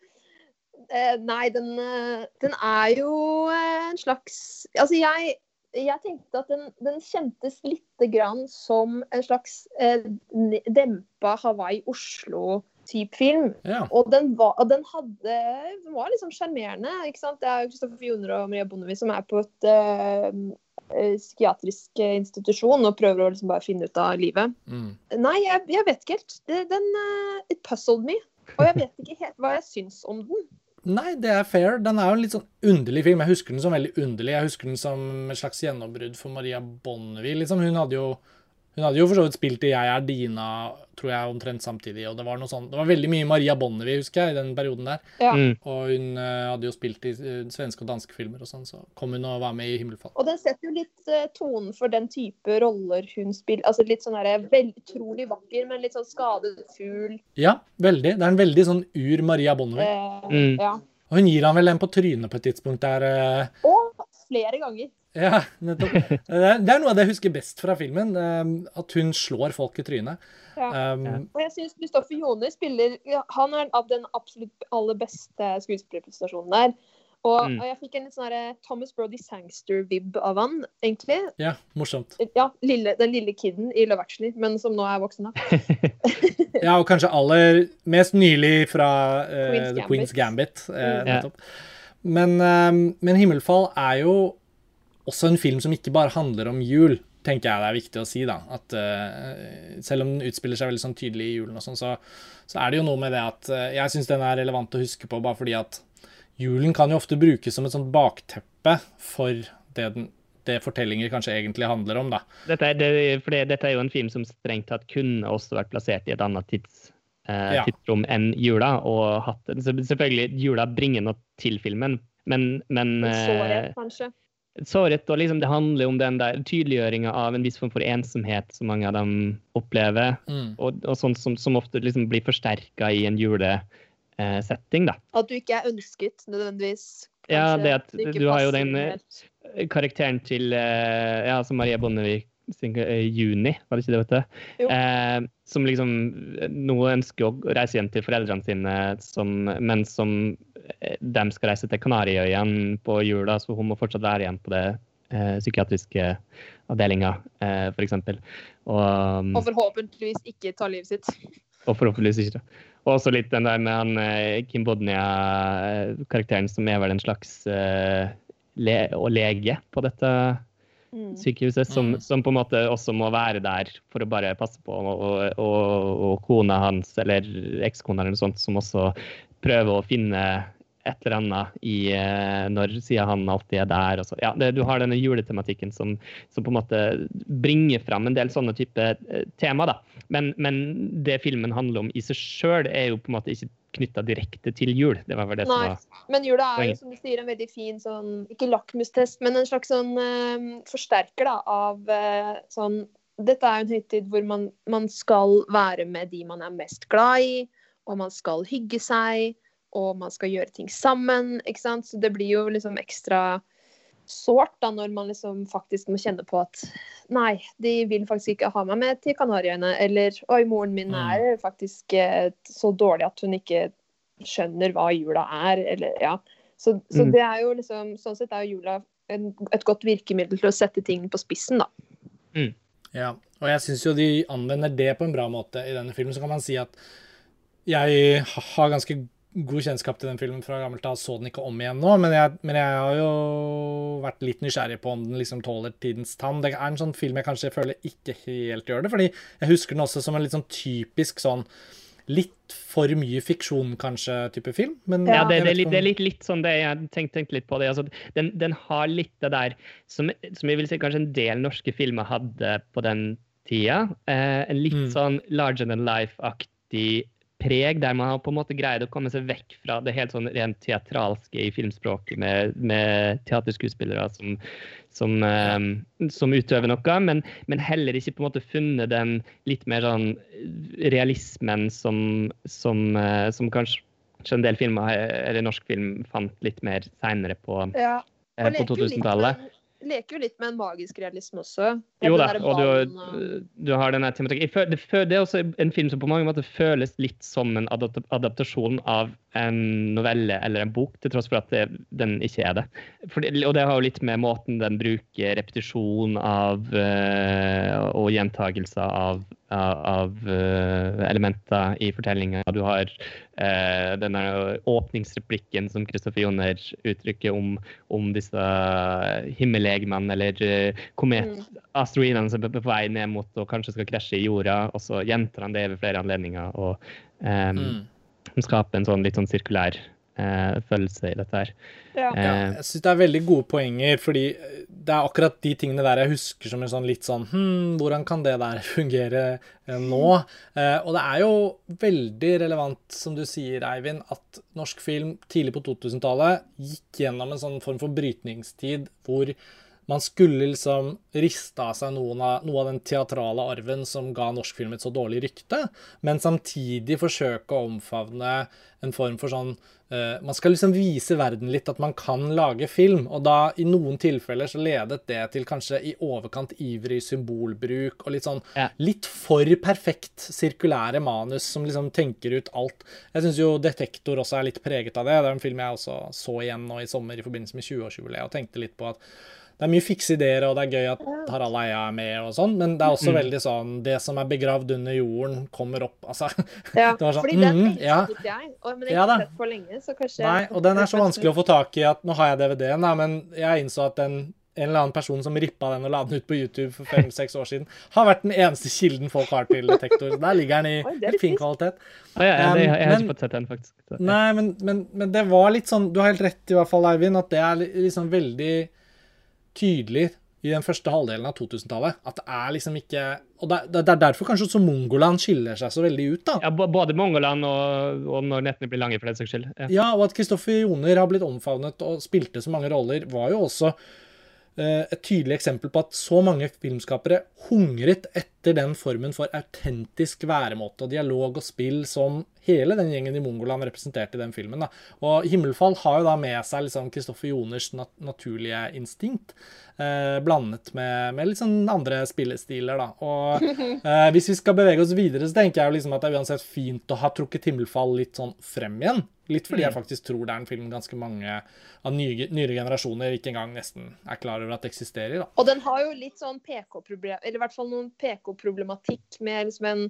eh, Nei, den, eh, den er jo en slags Altså, jeg, jeg tenkte at den, den kjentes lite grann som en slags eh, dempa Hawaii-Oslo-type film. Ja. Og den var, den hadde, den var liksom sjarmerende. Det er Kristoffer Joner og Maria Bondevie som er på et eh, eh, psykiatrisk eh, institusjon og prøver å liksom bare finne ut av livet. Mm. Nei, jeg, jeg vet ikke helt. Det, den eh, It puzzled me. Og jeg vet ikke helt hva jeg syns om den. Nei, det er fair. Den er jo en litt sånn underlig film. Jeg husker den som veldig underlig. Jeg husker den som et slags gjennombrudd for Maria Bonnevie. Liksom. Hun hadde jo hun hadde jo for så vidt spilt i Jeg er Dina, tror jeg, omtrent samtidig. Og det var noe sånn, det var veldig mye Maria Bonnevie, husker jeg, i den perioden der. Ja. Mm. Og hun uh, hadde jo spilt i uh, svenske og danske filmer og sånn, så kom hun og var med i Himmelfall. Og den setter jo litt uh, tonen for den type roller hun spiller. Altså litt sånn derre vel- utrolig vakker, men litt sånn skadet fugl. Ja, veldig. Det er en veldig sånn ur Maria Bonnevie. Mm. Ja. Og hun gir han vel en på trynet på et tidspunkt der Og flere ganger. Ja, nettopp. Det er noe av det jeg husker best fra filmen. eh, At hun slår folk i trynet. Ja. Um, Og jeg syns Kristoffer Jone spiller Han er av den absolutt aller beste skuespillerprestasjonen der. Og, Mm. og jeg fikk en litt sånn derre Thomas Brody Sangster-vib av han, egentlig. ja, morsomt. Ja, lille, den lille kiden i Love Actually, men som nå er voksen. da. Ja, og kanskje aller mest nylig fra uh, Queen's The Queen's Gambit. nettopp. Mm. Men, eh, men 'Himmelfall' er jo også en film som ikke bare handler om jul, tenker jeg det er viktig å si. da. At uh, Selv om den utspiller seg veldig sånn tydelig i julen, og sånn, så, så er det jo noe med det at uh, jeg syns den er relevant å huske på, bare fordi at julen kan jo ofte brukes som et sånt bakteppe for det, den, det fortellinger kanskje egentlig handler om. da. Dette, er, det, dette er jo en film som strengt tatt kunne også vært plassert i et annet tids, eh, Ja. tidsrom enn jula. og hatt, Selvfølgelig, jula bringer noe til filmen, men, men eh, sårhet, kanskje. Sårhet, og liksom det handler om den der tydeliggjøringa av en viss form for ensomhet som mange av dem opplever, Mm. og, og sånn som, som ofte liksom blir forsterka i en julesetting, da. At du ikke er ønsket nødvendigvis. Ja, det at du har jo den, eh. Karakteren til eh, ja, som Marie Bondevik eh, Juni, var det ikke det, vet du? Eh, som liksom nå ønsker å reise hjem til foreldrene sine, som, men som eh, de skal reise til Kanariøyene på jula, så hun må fortsatt være igjen på det eh, psykiatriske avdelinga, eh, f.eks. Og, Og forhåpentligvis ikke ta livet sitt. og forhåpentligvis ikke. Og også litt den der med han eh, Kim Bodnia-karakteren, som er vel en slags eh, le og lege på dette Mm. Sykehuset, som, Mm. som på en måte også må være der for å bare passe på, og, og, og, kona hans, eller ekskona eller noe sånt, som også prøver å finne et eller annet i, eh, når siden han alltid er der. Og så. Ja, det, du har denne juletematikken som, som på en måte bringer fram en del sånne type eh, tema. Da. Men, men det filmen handler om i seg sjøl, er jo på en måte ikke knytta direkte til jul. Det var vel det som var Men jula er jo, som du sier, en veldig fin sånn Ikke lakmustest, men en slags sånn eh, forsterker da, av eh, sånn Dette er jo en høytid hvor man, man skal være med de man er mest glad i, og man skal hygge seg, og man skal gjøre ting sammen, ikke sant. Så det blir jo liksom ekstra sårt da når man liksom faktisk må kjenne på at Nei, de vil faktisk ikke ha meg med til Kanariøyene. Eller Oi, moren min Mm. er faktisk eh, så dårlig at hun ikke skjønner hva jula er, eller ja. Så, så Mm. det er jo liksom Sånn sett er jo jula en, et godt virkemiddel til å sette ting på spissen, da. Ja, og jeg syns jo de anvender det på en bra måte i denne filmen. Så kan man si at jeg har ganske god kjennskap til den filmen fra gammelt av, så den ikke om igjen nå, men jeg, men jeg har jo vært litt nysgjerrig på om den liksom tåler tidens tann. Det er en sånn film jeg kanskje føler ikke helt gjør det, fordi jeg husker den også som en litt sånn typisk sånn litt for mye fiksjon, kanskje, type film. Men Ja, det, det, er litt, det er litt, litt sånn det jeg tenkte, tenkt litt på det. Altså, den, den har litt det der som, som jeg vil si kanskje en del norske filmer hadde på den tida. Eh, en litt Mm. sånn larger than life-aktig preg, der man har på en måte greid å komme seg vekk fra det helt sånn rent teatralske i filmspråket med, med teaterskuespillere som, som, eh, som utøver noe, men, men heller ikke på en måte funnet den litt mer sånn realismen som, som, eh, som kanskje en del filmer, eh, eller norsk film, fant litt mer seinere på, Ja. eh, på 2000-tallet. Leker jo litt med en magisk realisme også. Jo da, og du, du har denne tematikken. Det, det er også en film som på mange måter føles litt som en adap- adaptasjon av en novelle eller en bok, til tross for at det, den ikke er det. For, og det har jo litt med måten den bruker repetisjon av eh, og gjentagelser av, av, eh, elementer i fortellinga. Du har eh, denne åpningsreplikken som Kristoffer Joner uttrykker om, om disse himmellegemene eller uh, komet Mm. asteroidene som er på vei ned mot og kanskje skal krasje i jorda, og så gjentar han det ved flere anledninger. og um, Mm. skaper en sånn litt sånn sirkulær eh, følelse i dette her. Ja. Ja, Eh, jeg syns det er veldig gode poenger, fordi det er akkurat de tingene der jeg husker som en sånn litt sånn Hm, hvordan kan det der fungere eh, nå? Eh, og det er jo veldig relevant, som du sier, Eivind, at norsk film tidlig på 2000-tallet gikk gjennom en sånn form for brytningstid hvor man skulle liksom riste av seg noen av, noe av den teatrale arven som ga norsk film et så dårlig rykte, men samtidig forsøke å omfavne en form for sånn uh, Man skal liksom vise verden litt at man kan lage film, og da i noen tilfeller så ledet det til kanskje i overkant ivrig symbolbruk og litt sånn Ja. litt for perfekt sirkulære manus som liksom tenker ut alt. Jeg syns jo 'Detektor' også er litt preget av det. Det er en film jeg også så igjen nå i sommer i forbindelse med 20-årsjubileet og tenkte litt på at det er mye fikse ideer, og det er gøy at Harald Eia er med og sånn, men det er også Mm. veldig sånn Det som er begravd under jorden, kommer opp. Altså Ja, Det var sånn, fordi den tenkte ja. jeg, og, men jeg har da. ikke sett på lenge, så kanskje Nei, og den er så vanskelig å få tak i at nå har jeg DVD-en, da, men jeg innså at den en eller annen person som rippa den og la den ut på YouTube for fem-seks år siden, har vært den eneste kilden folk har til detektor. Der ligger den i Oi, helt fin kvalitet. Ja, ja, det, jeg har ikke fått sett den, faktisk. Nei, men, men, men det var litt sånn Du har helt rett i hvert fall, Eivind, at det er liksom veldig tydelig i den første halvdelen av 2000-tallet. At det er liksom ikke Og det, er- er derfor kanskje også Mongoland skiller seg så veldig ut, da. Ja, både Mongoland og, og Når nettene blir lange, for den saks skyld. Ja. Ja, og at Kristoffer Joner har blitt omfavnet og spilte så mange roller, var jo også et tydelig eksempel på at så mange filmskapere hungret etter den formen for autentisk væremåte og dialog og spill som hele den gjengen i Mongoland representerte i den filmen. Da. Og 'Himmelfall' har jo da med seg liksom Kristoffer Joners nat naturlige instinkt, eh, blandet med, med, litt sånn andre spillestiler. Da. Og eh, hvis vi skal bevege oss videre, så tenker jeg jo liksom at det er uansett fint å ha trukket 'Himmelfall' litt sånn frem igjen. Litt fordi jeg mm. faktisk tror det er en film ganske mange av nye, nyere generasjoner ikke engang nesten er klar over at det eksisterer. Da. Og den har jo litt sånn PK-problem, eller i hvert fall noen PK-problematikk med liksom en,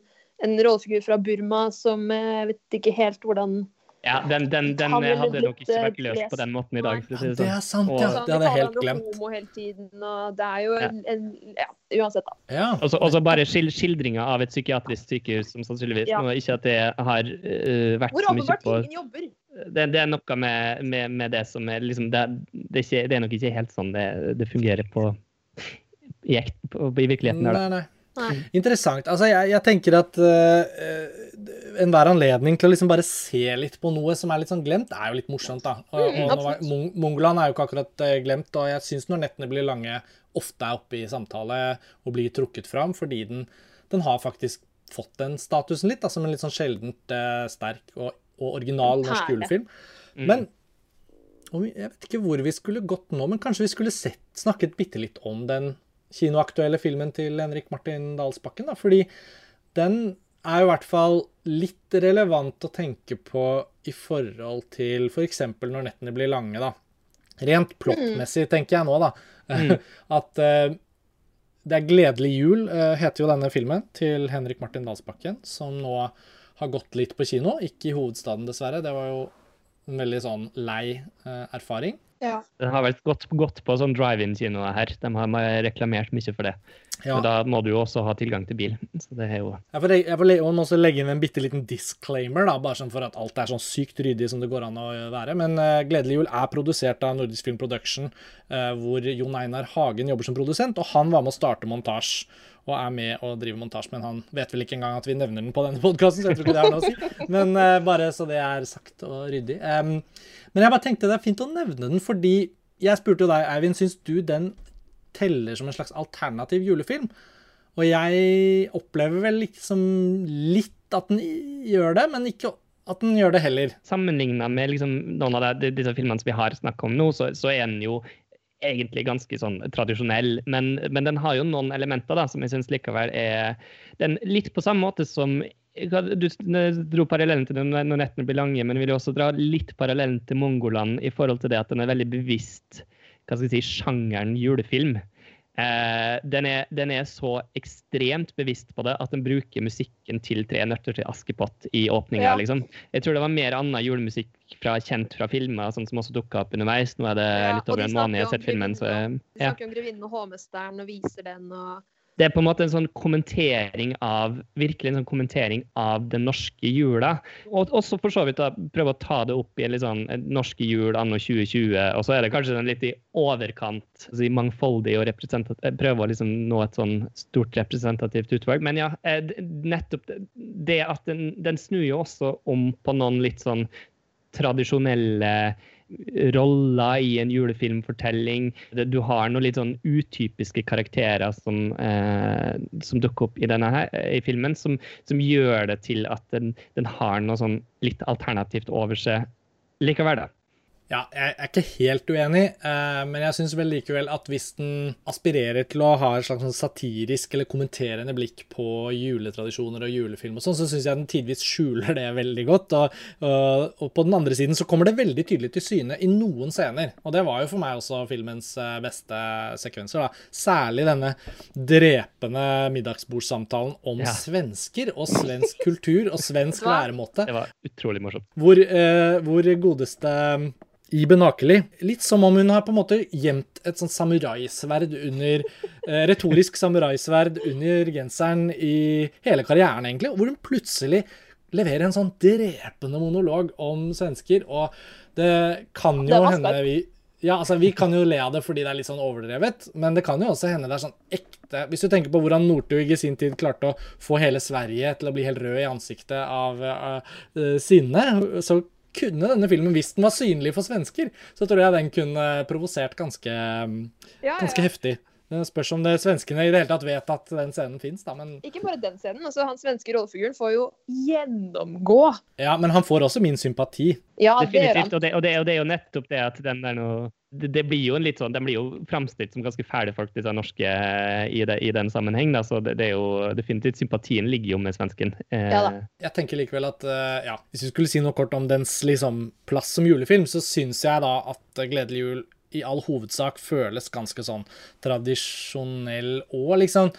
en rollefigur fra Burma som jeg eh, vet ikke helt hvordan ja, den, den, den hadde nok ikke vært løst på den måten i dag. Si det, det, er sant, ja. det hadde jeg helt glemt. Homo hele tiden, og det er jo en, en ja, uansett, da. Ja. Og så bare skildringa av et psykiatrisk sykehus som sannsynligvis ja. Ikke at det har uh, vært Hvor så mye på jobber. Det, det, er noe med, med, med, det som er liksom det, det, er ikke, det, er nok ikke helt sånn det, fungerer på i, på, i virkeligheten. Nei, nei. Nei. Interessant. Altså, jeg, jeg tenker at uh, enhver anledning til å liksom bare se litt på noe som er litt sånn glemt, er jo litt morsomt, da. Og, mm, og Mong Mongoland er jo ikke akkurat uh, glemt, og jeg syns når nettene blir lange, ofte er oppe i samtale og blir trukket fram, fordi den, den har faktisk fått den statusen litt, da, som en litt sånn sjeldent uh, sterk og, og original norsk julefilm. Mm. Men jeg vet ikke hvor vi skulle gått nå, men kanskje vi skulle sett, snakket bitte litt om den kinoaktuelle filmen til Henrik Martin Dalsbakken. Da, fordi den er i hvert fall litt relevant å tenke på i forhold til f.eks. For når nettene blir lange, da. Rent plottmessig, tenker jeg nå, da. Mm. At uh, Det er 'Gledelig jul' uh, heter jo denne filmen til Henrik Martin Dalsbakken, som nå har gått litt på kino. Ikke i hovedstaden, dessverre. Det var jo en veldig sånn lei uh, erfaring. Ja. Den har vært gått, gått på sånn drive-in-kinoer her. De har reklamert mye for det. Ja. Men da må du jo også ha tilgang til bil. Så det er jo Jeg får, jeg får også legge inn en bitte liten disclaimer, da, bare sånn for at alt er sånn sykt ryddig som det går an å være. Men uh, 'Gledelig jul' er produsert av Nordisk Film Production, uh, hvor Jon Einar Hagen jobber som produsent, og han var med å starte montasje og er med og driver montasje, men han vet vel ikke engang at vi nevner den på denne podkasten, så jeg tror ikke det er noe å si. Men uh, bare så det er sagt og ryddig. Um, men jeg bare tenkte det er fint å nevne den, fordi jeg spurte jo deg, Eivind, syns du den teller som en slags alternativ julefilm? Og jeg opplever vel liksom litt at den gjør det, men ikke at den gjør det heller. Sammenligna med liksom noen av de, disse filmene som vi har snakka om nå, så, så, er den jo egentlig ganske sånn tradisjonell. Men, men den har jo noen elementer da, som jeg syns likevel er den Litt på samme måte som du dro parallellen til den når nettene blir lange, men vil jo også dra litt parallellen til Mongoland i forhold til det at den er veldig bevisst hva skal jeg si, sjangeren julefilm. Eh, den, er, den, er, så ekstremt bevisst på det at den bruker musikken til Tre nøtter til Askepott i åpninga. Ja. Liksom. Jeg tror det var mer annen julemusikk fra, kjent fra filmer, sånn som også dukka opp underveis. Nå er det ja, litt over en måned jeg har sett filmen. Så, ja. De snakker om 'Grevinnen og hovmesteren' og viser den. og det er på en måte en sånn kommentering av virkelig en sånn kommentering av den norske jula. Og også for så vidt da, prøve å ta det opp i en litt sånn norske jul anno 2020. Og så er det kanskje den litt i overkant, altså mangfoldig og. Prøve å liksom nå et sånn stort representativt utvalg. Men ja, eh, nettopp det at den, den snur jo også om på noen litt sånn tradisjonelle roller i en julefilmfortelling. Du har noen litt sånn utypiske karakterer som, eh, som dukker opp i denne her, i filmen, som, som gjør det til at den, den har noe sånn litt alternativt over seg likevel. da. Ja, jeg er ikke helt uenig, eh, men jeg syns vel likevel at hvis den aspirerer til å ha et slags sånn satirisk eller kommenterende blikk på juletradisjoner og julefilm og sånn, så syns jeg den tidvis skjuler det veldig godt. Og, og, og, på den andre siden så kommer det veldig tydelig til syne i noen scener. Og det var jo for meg også filmens eh, beste sekvenser. da. Særlig denne drepende middagsbordssamtalen om ja. svensker og svensk kultur og svensk væremåte. Det var utrolig morsomt. Hvor, eh, hvor godeste i Benakeli. Litt som om hun har på en måte gjemt et sånt samuraisverd under eh, Retorisk samuraisverd under genseren i hele karrieren, egentlig. Hvor hun plutselig leverer en sånn drepende monolog om svensker. Og det kan jo det hende vi ja, altså Vi kan jo le av det fordi det er litt sånn overdrevet, men det kan jo også hende det er sånn ekte Hvis du tenker på hvordan Northug i sin tid klarte å få hele Sverige til å bli helt rød i ansiktet av uh, uh, sinne, så kunne denne filmen, hvis den var synlig for svensker, så tror jeg den kunne provosert ganske, Ja, ganske ja. heftig. Det spørs om det svenskene i det hele tatt vet at den scenen fins, da. Men, Ikke bare den scenen. altså Han svenske rollefiguren får jo gjennomgå. ja, men han får også min sympati. Ja, det gjør Definitivt. han. Og det, og, det, og det er jo nettopp det at den der noe det, det blir jo en litt sånn, De blir jo framstilt som ganske fæle folk, disse norske, eh, i, det, i den sammenheng. Da. Så det, det er jo definitivt Sympatien ligger jo med svensken. Eh, Ja da. Jeg tenker likevel at eh, ja, Hvis vi skulle si noe kort om dens liksom, plass som julefilm, så syns jeg da at 'Gledelig jul' i all hovedsak føles ganske sånn tradisjonell og liksom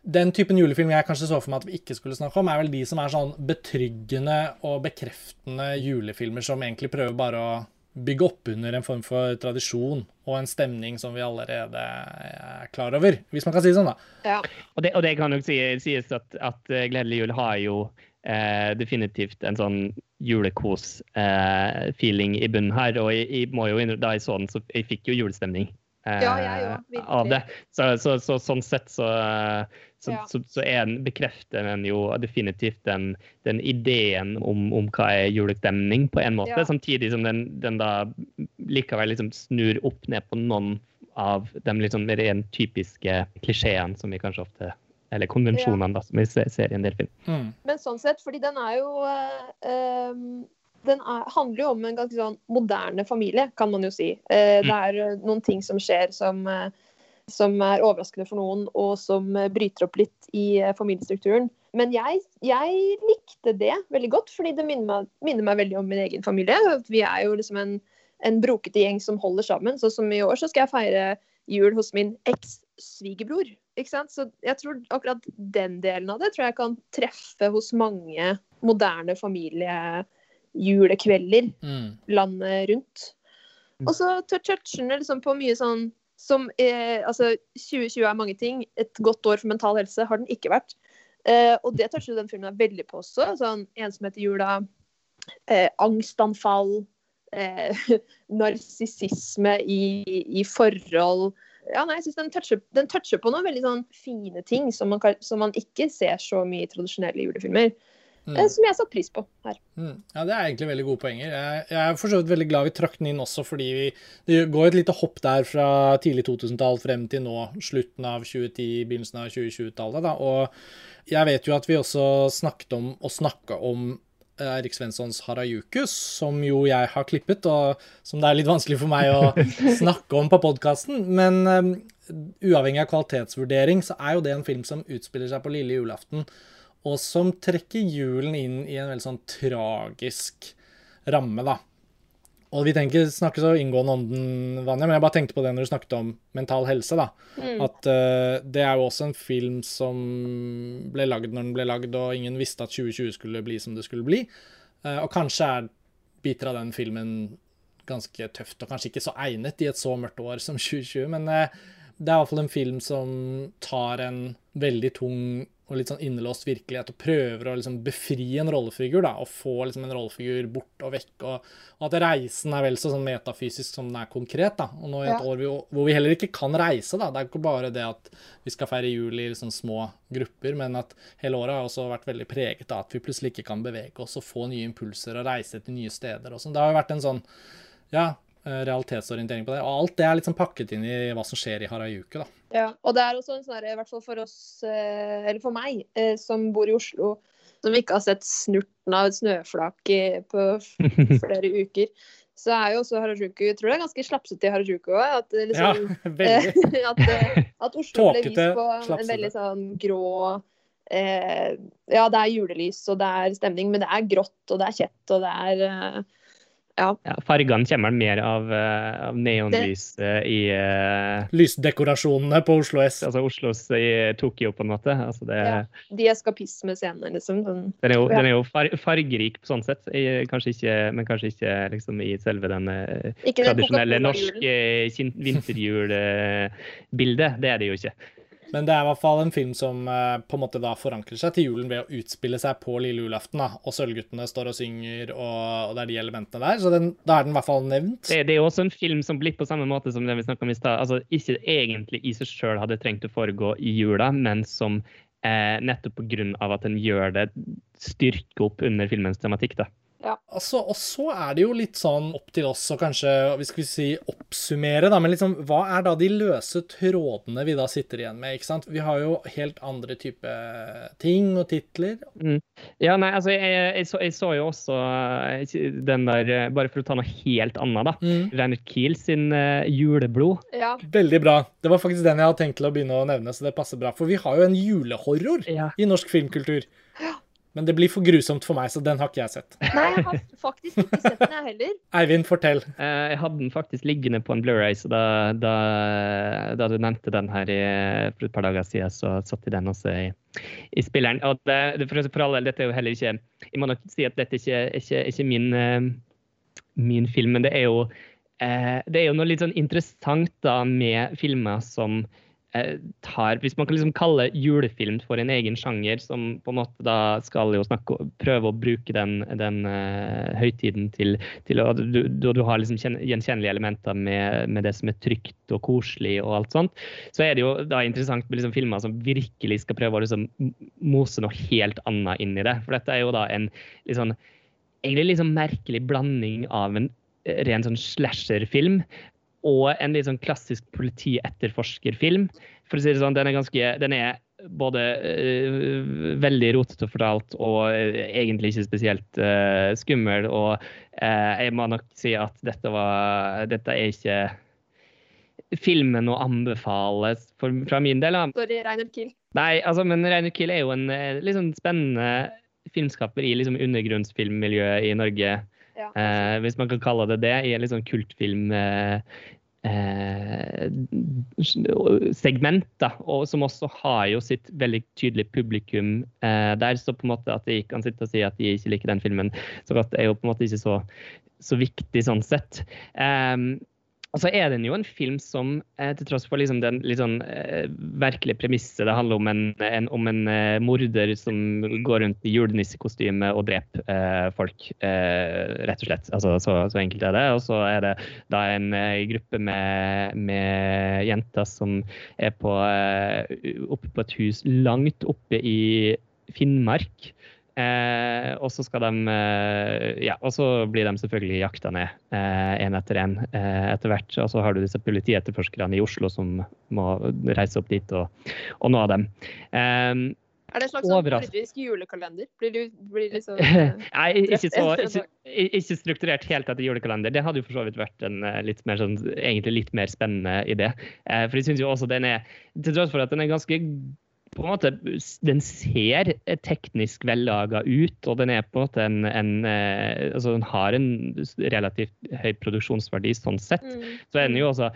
den typen julefilm jeg kanskje så for meg at vi ikke skulle snakke om, er vel de som er sånn betryggende og bekreftende julefilmer som egentlig prøver bare å bygge opp under en form for tradisjon og en stemning som vi allerede er klar over, hvis man kan si det sånn, da. Ja. Og det, og det kan jo si, sies at, at eh, Gledelig jul har jo eh, definitivt en sånn julekos-feeling i bunnen her. Og jeg, jeg må jo innrømme, da jeg så den, så jeg fikk jo julestemning. Eh, Ja, jeg òg, virkelig. Av det. Så, så, så, sånn sett så, så, Ja. så, så er den, bekrefter den jo definitivt den, den ideen om, om hva er julestemning, på en måte. Ja. Samtidig som den, den da likevel liksom snur opp ned på noen av de liksom rent typiske klisjeene som vi kanskje ofte Eller konvensjonene, da, som vi ser, ser i en del film. Mm. Men sånn sett, fordi den er jo eh, ehm, Den er, handler jo om en ganske sånn moderne familie, kan man jo si. Eh, det er eh, noen ting som skjer som, eh, som er overraskende for noen, og som eh, bryter opp litt i familiestrukturen. Men jeg, jeg likte det veldig godt, fordi det minner meg, minner meg veldig om min egen familie. Vi er jo liksom en, en brokete gjeng som holder sammen. Så som i år så skal jeg feire jul hos min eks-svigerbror. Så jeg tror akkurat den delen av det tror jeg kan treffe hos mange moderne familiejulekvelder Mm. landet rundt. Og så toucher den liksom på mye sånn som eh, Altså, 2020 er mange ting. Et godt år for mental helse har den ikke vært. Eh, og det toucher den filmen veldig på også. Sånn ensomhet i jula, eh, angstanfall, eh, narsissisme i, i forhold. Ja, nei, jeg synes den toucher, den toucher på noen veldig sånn fine ting som man, kan, som man ikke ser så mye i tradisjonelle julefilmer. Mm. Eh, som jeg satte pris på her. Mm. Ja, det er egentlig veldig gode poenger. Jeg, jeg er for så vidt veldig glad vi trakk den inn også, fordi vi, det går et lite hopp der fra tidlig 2000-tall frem til nå, slutten av 2010, begynnelsen av 2020-tallet. da, Og jeg vet jo at vi også snakket om å snakke om eh, Erik Svenssons Harajukus, som jo jeg har klippet, og som det er litt vanskelig for meg å snakke om på podkasten. Men um, uavhengig av kvalitetsvurdering, så er jo det en film som utspiller seg på lille julaften og som trekker julen inn i en veldig sånn tragisk ramme, da. Og vi tenker, ikke snakke så inngående om den, Vanja, men jeg bare tenkte på det når du snakket om mental helse, da. Mm. At uh, det er jo også en film som ble lagd når den ble lagd, og ingen visste at 2020 skulle bli som det skulle bli. Uh, og kanskje er biter av den filmen ganske tøft, og kanskje ikke så egnet i et så mørkt år som 2020, men uh, det er iallfall en film som tar en veldig tung og litt sånn innelåst virkelighet og prøver å liksom befri en rollefigur, da, og få liksom en rollefigur bort og vekk. Og, og at reisen er vel så sånn metafysisk som den er konkret. da, Og nå i et Ja. år vi, hvor vi heller ikke kan reise, da. Det er ikke bare det at vi skal feire jul i liksom små grupper, men at hele året har også vært veldig preget av at vi plutselig ikke kan bevege oss og få nye impulser og reise til nye steder og sånn. Det har jo vært en sånn, ja, realitetsorientering på det. Og alt det er litt sånn pakket inn i hva som skjer i Harajuku, da. Ja, og det er også en sånn her, i hvert fall for oss, eh, eller for meg, eh, som bor i Oslo, som ikke har sett snurten av et snøflak på flere uker, så er jo også Harajuku Jeg tror det er ganske slapsete i Harajuku òg. At, Ja, liksom, veldig. at, eh, at Oslo ble vist på en veldig sånn grå eh, Ja, det er julelys og det er stemning, men det er grått og det er kjett og det er eh, Ja. Ja, fargene kommer mer av, eh, av neonlys eh, i uh, Lysdekorasjonene på Oslo S. altså Oslos i Tokyo, på en måte. Altså det, Ja. De eskapismescenene, liksom. Den, Den er jo, Ja. den er jo far, fargerik på sånn sett, I, kanskje ikke, men kanskje ikke liksom i selve den tradisjonelle norske vinterjulbildet. Det er det jo ikke. Men det er i hvert fall en film som eh, på en måte da forankrer seg til julen ved å utspille seg på lille julaften. da, Og Sølvguttene står og synger, og, og det er de elementene der. Så den, da er den i hvert fall nevnt. Det, det er også en film som blir på samme måte som den vi snakket om i stad. Altså, ikke egentlig i seg sjøl hadde trengt å foregå i jula, men som eh, nettopp pga. at den gjør det, styrker opp under filmens tematikk. da. Ja. Altså, og så er det jo litt sånn opp til oss å kanskje vi skal si, oppsummere, da. Men liksom, hva er da de løse trådene vi da sitter igjen med? ikke sant? Vi har jo helt andre type ting og titler. Mm. Ja, nei, altså, jeg, jeg, så, jeg, så, jo også eh, den der eh, Bare for å ta noe helt annet, da. Mm. Reiner Kiel sin uh, Juleblod. Ja. Veldig bra. Det var faktisk den jeg hadde tenkt til å begynne å nevne, så det passer bra. For vi har jo en julehorror ja. i norsk filmkultur. Ja. Men det blir for grusomt for meg, så den har ikke jeg sett. Nei, jeg har faktisk ikke sett den, jeg heller. Eivind, fortell. Eh, jeg hadde den faktisk liggende på en Blu-ray, så da, da, da, du nevnte den her i, for et par dager siden, så satt jeg den også i, i spilleren. Og det, for, for all del, dette er jo heller ikke Jeg må nok si at dette ikke, ikke, ikke min, eh, min film, men det er jo eh, det er jo noe litt sånn interessant da med filmer som tar Hvis man kan liksom kalle julefilm for en egen sjanger, som på en måte da skal jo snakke, prøve å bruke den, den uh, høytiden til, til å du, du, har liksom gjenkjennelige elementer med, med, det som er trygt og koselig og alt sånt, så er det jo da interessant med liksom filmer som virkelig skal prøve å liksom mose noe helt annet inn i det. For dette er jo da en liksom, egentlig liksom merkelig blanding av en ren sånn slasherfilm og en litt sånn klassisk politietterforskerfilm. For å si det sånn, den er ganske Den er både uh, veldig rotete fortalt og uh, egentlig ikke spesielt uh, skummel. Og jeg må nok si at dette var Dette er ikke filmen å anbefale for, fra min del. Sorry, Reinert Kiel. Nei, altså, men Reinert Kiel er jo en litt sånn spennende filmskaper i liksom, undergrunnsfilmmiljøet i Norge. Ja. Eh, hvis man kan kalle det det, i en litt sånn kultfilm eh, eh, segment, da, og som også har jo sitt veldig tydelige publikum eh, der. Så på en måte at de kan sitte og si at de ikke liker den filmen så godt, er jo på en måte ikke så, så viktig sånn sett. Um, og så er den jo en film som, eh, til tross for liksom den litt sånn eh, virkelige premisset Det handler om en, en, om en eh, morder som går rundt i julenissekostyme og dreper eh, folk, eh, rett og slett. Altså, så, så, enkelt er det. Og så er det da en eh, gruppe med, med, jenter som er på, oppe på et hus langt oppe i Finnmark. Eh, og så skal de eh, Ja, og så blir de selvfølgelig jakta ned én eh, etter én eh, etter hvert. Og så har du disse politietterforskerne i Oslo som må reise opp dit og, og nå dem. Eh, er det en slags sånn politisk julekalender? Blir du blir liksom Nei, ikke, så, ikke, ikke, strukturert helt etter julekalender. Det hadde jo for så vidt vært en litt mer, sånn, egentlig litt mer spennende idé. for jeg syns jo også den er Til tross for at den er ganske på en måte, Den ser teknisk vellaga ut, og den er på en måte en, en eh, altså den har en relativt høy produksjonsverdi sånn sett. Mm. Så er den jo også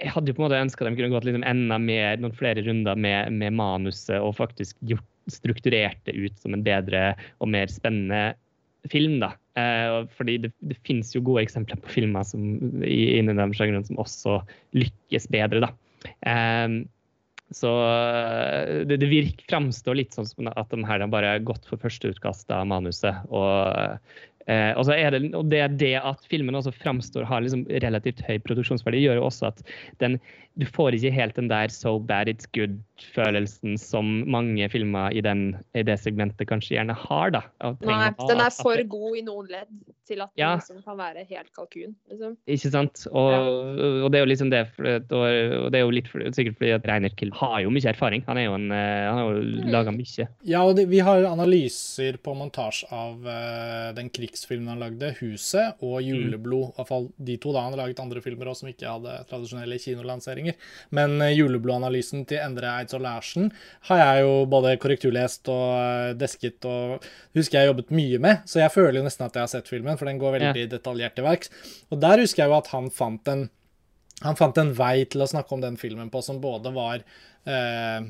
jeg hadde jo på en måte ønska de kunne gått liksom enda mer, noen flere runder med, med manuset og faktisk gjort, strukturert det ut som en bedre og mer spennende film. da. Eh, fordi det, det finnes jo gode eksempler på filmer som, i, innen de sjangrene som også lykkes bedre. da. Eh, så eh, det, det virker, framstår litt sånn som at de her bare har gått for første utkast av manuset. Og, eh, og, er det, og det, det at filmen også framstår har liksom relativt høy produksjonsverdi, gjør jo også at den, du får ikke helt den der so bad it's good-følelsen som mange filmer i, den, i, det segmentet kanskje gjerne har. da. Nei, den er for god i noen ledd til at den liksom kan være helt kalkun. Liksom. Ikke sant. Og, ja. og, det er jo liksom det, og det er jo litt for, sikkert fordi at Reiner Kill har jo mye erfaring. Han, er jo en, eh, han har jo mm. laga mye. Ja, og det, vi har analyser på montasje av uh, den krigsfilmen han lagde, 'Huset', og 'Juleblod'. Mm. I hvert fall de to. da Han har laget andre filmer også som ikke hadde tradisjonelle kinolanseringer. Men uh, juleblodanalysen til Endre Eidsvoll Larsen har jeg jo både korrekturlest og uh, desket og husker jeg jobbet mye med. Så jeg føler jo nesten at jeg har sett filmen, for den går veldig ja. detaljert til verks. Og der husker jeg jo at han fant en han fant en vei til å snakke om den filmen på som både var eh,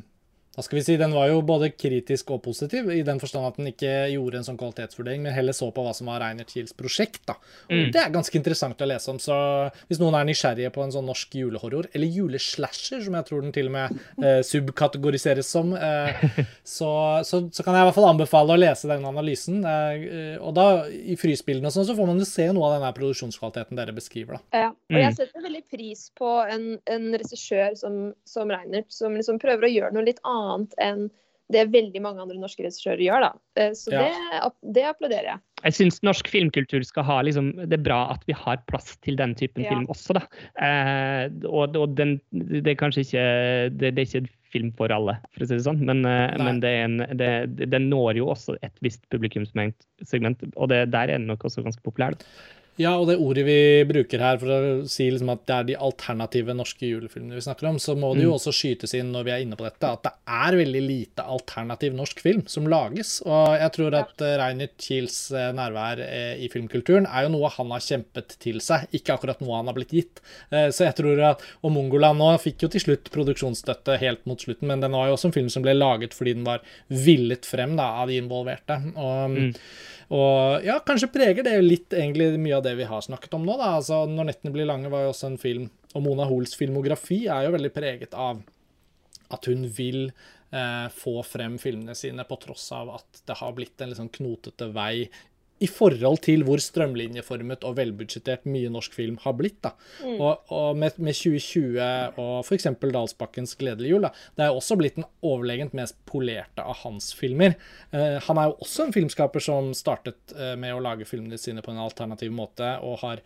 hva skal vi si, Den var jo både kritisk og positiv, i den forstand at den ikke gjorde en sånn kvalitetsvurdering, men heller så på hva som var Reiner Kiels prosjekt. da. Mm. Det er ganske interessant å lese om. så Hvis noen er nysgjerrige på en sånn norsk julehorror, eller juleslasher, som jeg tror den til og med eh, subkategoriseres som, eh, så, så, så, kan jeg i hvert fall anbefale å lese den analysen. Eh, og da, i frysbildene og sånn, så får man jo se noe av denne produksjonskvaliteten dere beskriver. da. Ja, og jeg mm. setter veldig pris på en, en regissør som, som Reinert, som liksom prøver å gjøre noe litt annet annet enn det veldig mange andre norske regissører gjør. da. Eh, så ja. det, det, applauderer jeg. jeg syns norsk filmkultur skal ha liksom, Det er bra at vi har plass til den typen Ja. film også, da. Eh, og og den, det er kanskje ikke det, det er ikke en film for alle, for å si det sånn. Men, eh, men det er en, det, den når jo også et visst publikumssegment, og det, der er den nok også ganske populær. Da. Ja, og det ordet vi bruker her for å si liksom at det er de alternative norske julefilmene vi snakker om, så må det jo Mm. også skytes inn når vi er inne på dette, at det er veldig lite alternativ norsk film som lages. Og jeg tror at uh, Reinert Kiels eh, nærvær eh, i filmkulturen er jo noe han har kjempet til seg, ikke akkurat noe han har blitt gitt. Eh, så jeg tror at, Og Mongoland nå fikk jo til slutt produksjonsstøtte helt mot slutten, men den var jo også en film som ble laget fordi den var villet frem da, av de involverte. Og Mm. Og ja, kanskje preger det litt egentlig mye av det vi har snakket om nå. da, altså Når nettene blir lange var jo også en film, og Mona Hoels filmografi er jo veldig preget av at hun vil eh, få frem filmene sine på tross av at det har blitt en litt sånn knotete vei i forhold til hvor strømlinjeformet og velbudsjettert mye norsk film har blitt. da. Og, og med, med 2020 og f.eks. Dalsbakkens 'Gledelig jul', da, det er også blitt den overlegent mest polerte av hans filmer. Eh, han er jo også en filmskaper som startet eh, med å lage filmene sine på en alternativ måte, og har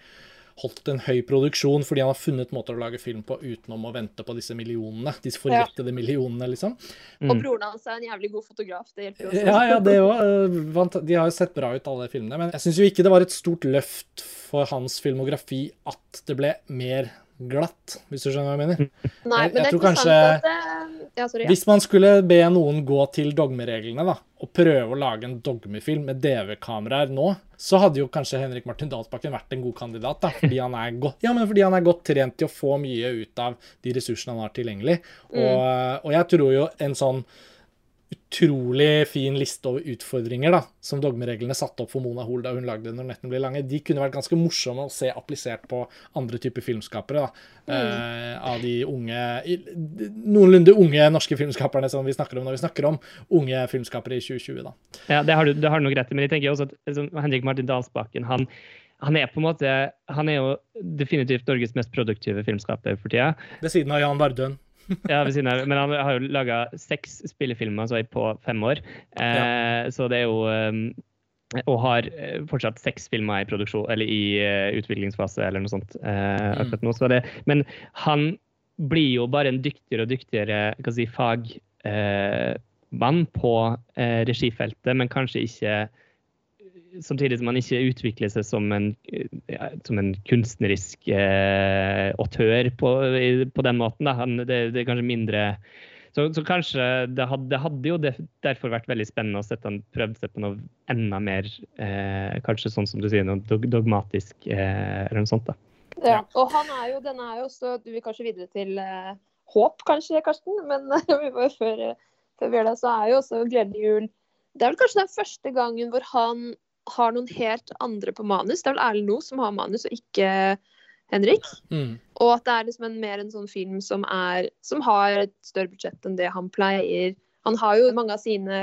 holdt en høy produksjon fordi han har funnet måter å lage film på utenom å vente på disse millionene. Disse forjettede millionene, liksom. Og Mm. broren hans er en jævlig god fotograf. Det hjelper jo også. Ja, ja, det òg. De har jo sett bra ut, alle filmene. Men jeg syns jo ikke det var et stort løft for hans filmografi at det ble mer glatt, hvis du skjønner hva jeg mener. Nei, Jeg- jeg tror kanskje- det, ja, sorry, ja. Hvis man skulle be noen gå til dogmereglene da, og prøve å lage en dogmefilm med DV-kameraer nå, så hadde jo kanskje Henrik Martin Dalsbakken vært en god kandidat. da, fordi han er godt, ja, men fordi han er godt trent til å få mye ut av de ressursene han har tilgjengelig. Og, og jeg tror jo en sånn utrolig fin liste over utfordringer da, som dogmereglene satte opp for Mona Hoel da hun lagde Når nettene blir lange, de kunne vært ganske morsomme å se applisert på andre typer filmskapere. da, eh, Av de unge, noenlunde unge norske filmskaperne som vi snakker om når vi snakker om unge filmskapere i 2020. da. Ja, det har, du, det har du nok rett i, men jeg tenker også at liksom, Henrik Martin Dalsbakken han, han er på en måte, han er jo definitivt Norges mest produktive filmskaper for tida. Ved siden av Jan Bardøen. Ja, ved siden av, men han har jo laga seks spillefilmer så på fem år. Eh, Så det er jo um, Og har eh, fortsatt seks filmer i produksjon, eller i uh, utviklingsfase eller noe sånt Uh, akkurat nå. Så det, men han blir jo bare en dyktigere og dyktigere si, fagmann på eh, regifeltet, men kanskje ikke Samtidig som man ikke utvikler seg som en, ja, som en kunstnerisk eh, autør på, på den måten. Da. Han, det, det er kanskje mindre så, så kanskje det hadde, det hadde jo derfor vært veldig spennende å sette han prøvd seg på noe enda mer eh, Kanskje sånn som du sier, noe dog, dogmatisk eh, eller noe sånt. da. Ja. Og han er jo, den er jo også Du vil kanskje videre til eh, håp, kanskje, Karsten? Men før, før vi gjør det, så er jo også Gledelig jul Det er vel kanskje den første gangen hvor han har noen helt andre på manus. Det er vel Erlend Loe som har manus, og ikke Henrik. Mm. Og at det er liksom en, mer en sånn film som, er, som har et større budsjett enn det han pleier. Han har jo mange av sine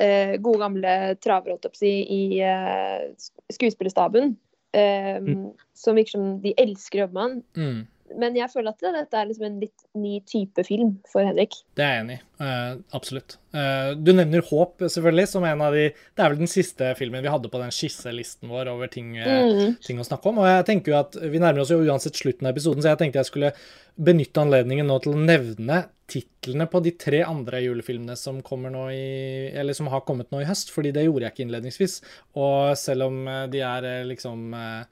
eh, gode gamle travere i eh, skuespillerstaben. Eh, Mm. Som virker som de elsker å jobbe med han. Mm. Men jeg føler at dette er liksom en litt ny type film for Henrik. Det er jeg enig i. Uh, absolutt. Uh, du nevner Håp, selvfølgelig, som en av de Det er vel den siste filmen vi hadde på den skisselisten vår over ting, eh, Mm. ting å snakke om. Og jeg tenker jo at Vi nærmer oss jo uansett slutten av episoden, så jeg tenkte jeg skulle benytte anledningen nå til å nevne titlene på de tre andre julefilmene som i Eller som har kommet nå i høst, fordi det gjorde jeg ikke innledningsvis. Og selv om de er liksom eh,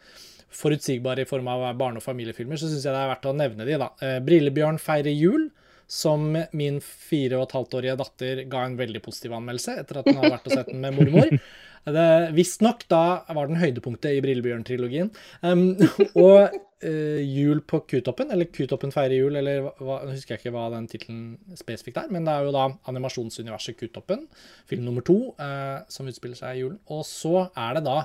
forutsigbare i form av barne- og familiefilmer, så syns jeg det er verdt å nevne de, da. Eh, 'Brillebjørn feirer jul', som min fire og et halvt årige datter ga en veldig positiv anmeldelse etter at hun har vært og sett den med mormor. Visstnok da var den høydepunktet i Brillebjørn-trilogien. Um, og uh, Jul på Kutoppen, eller Kutoppen feirer jul, eller hva- nå husker jeg ikke hva den tittelen spesifikt er, men det er jo da animasjonsuniverset Kutoppen, film nummer to, uh, som utspiller seg i julen. Og så er det da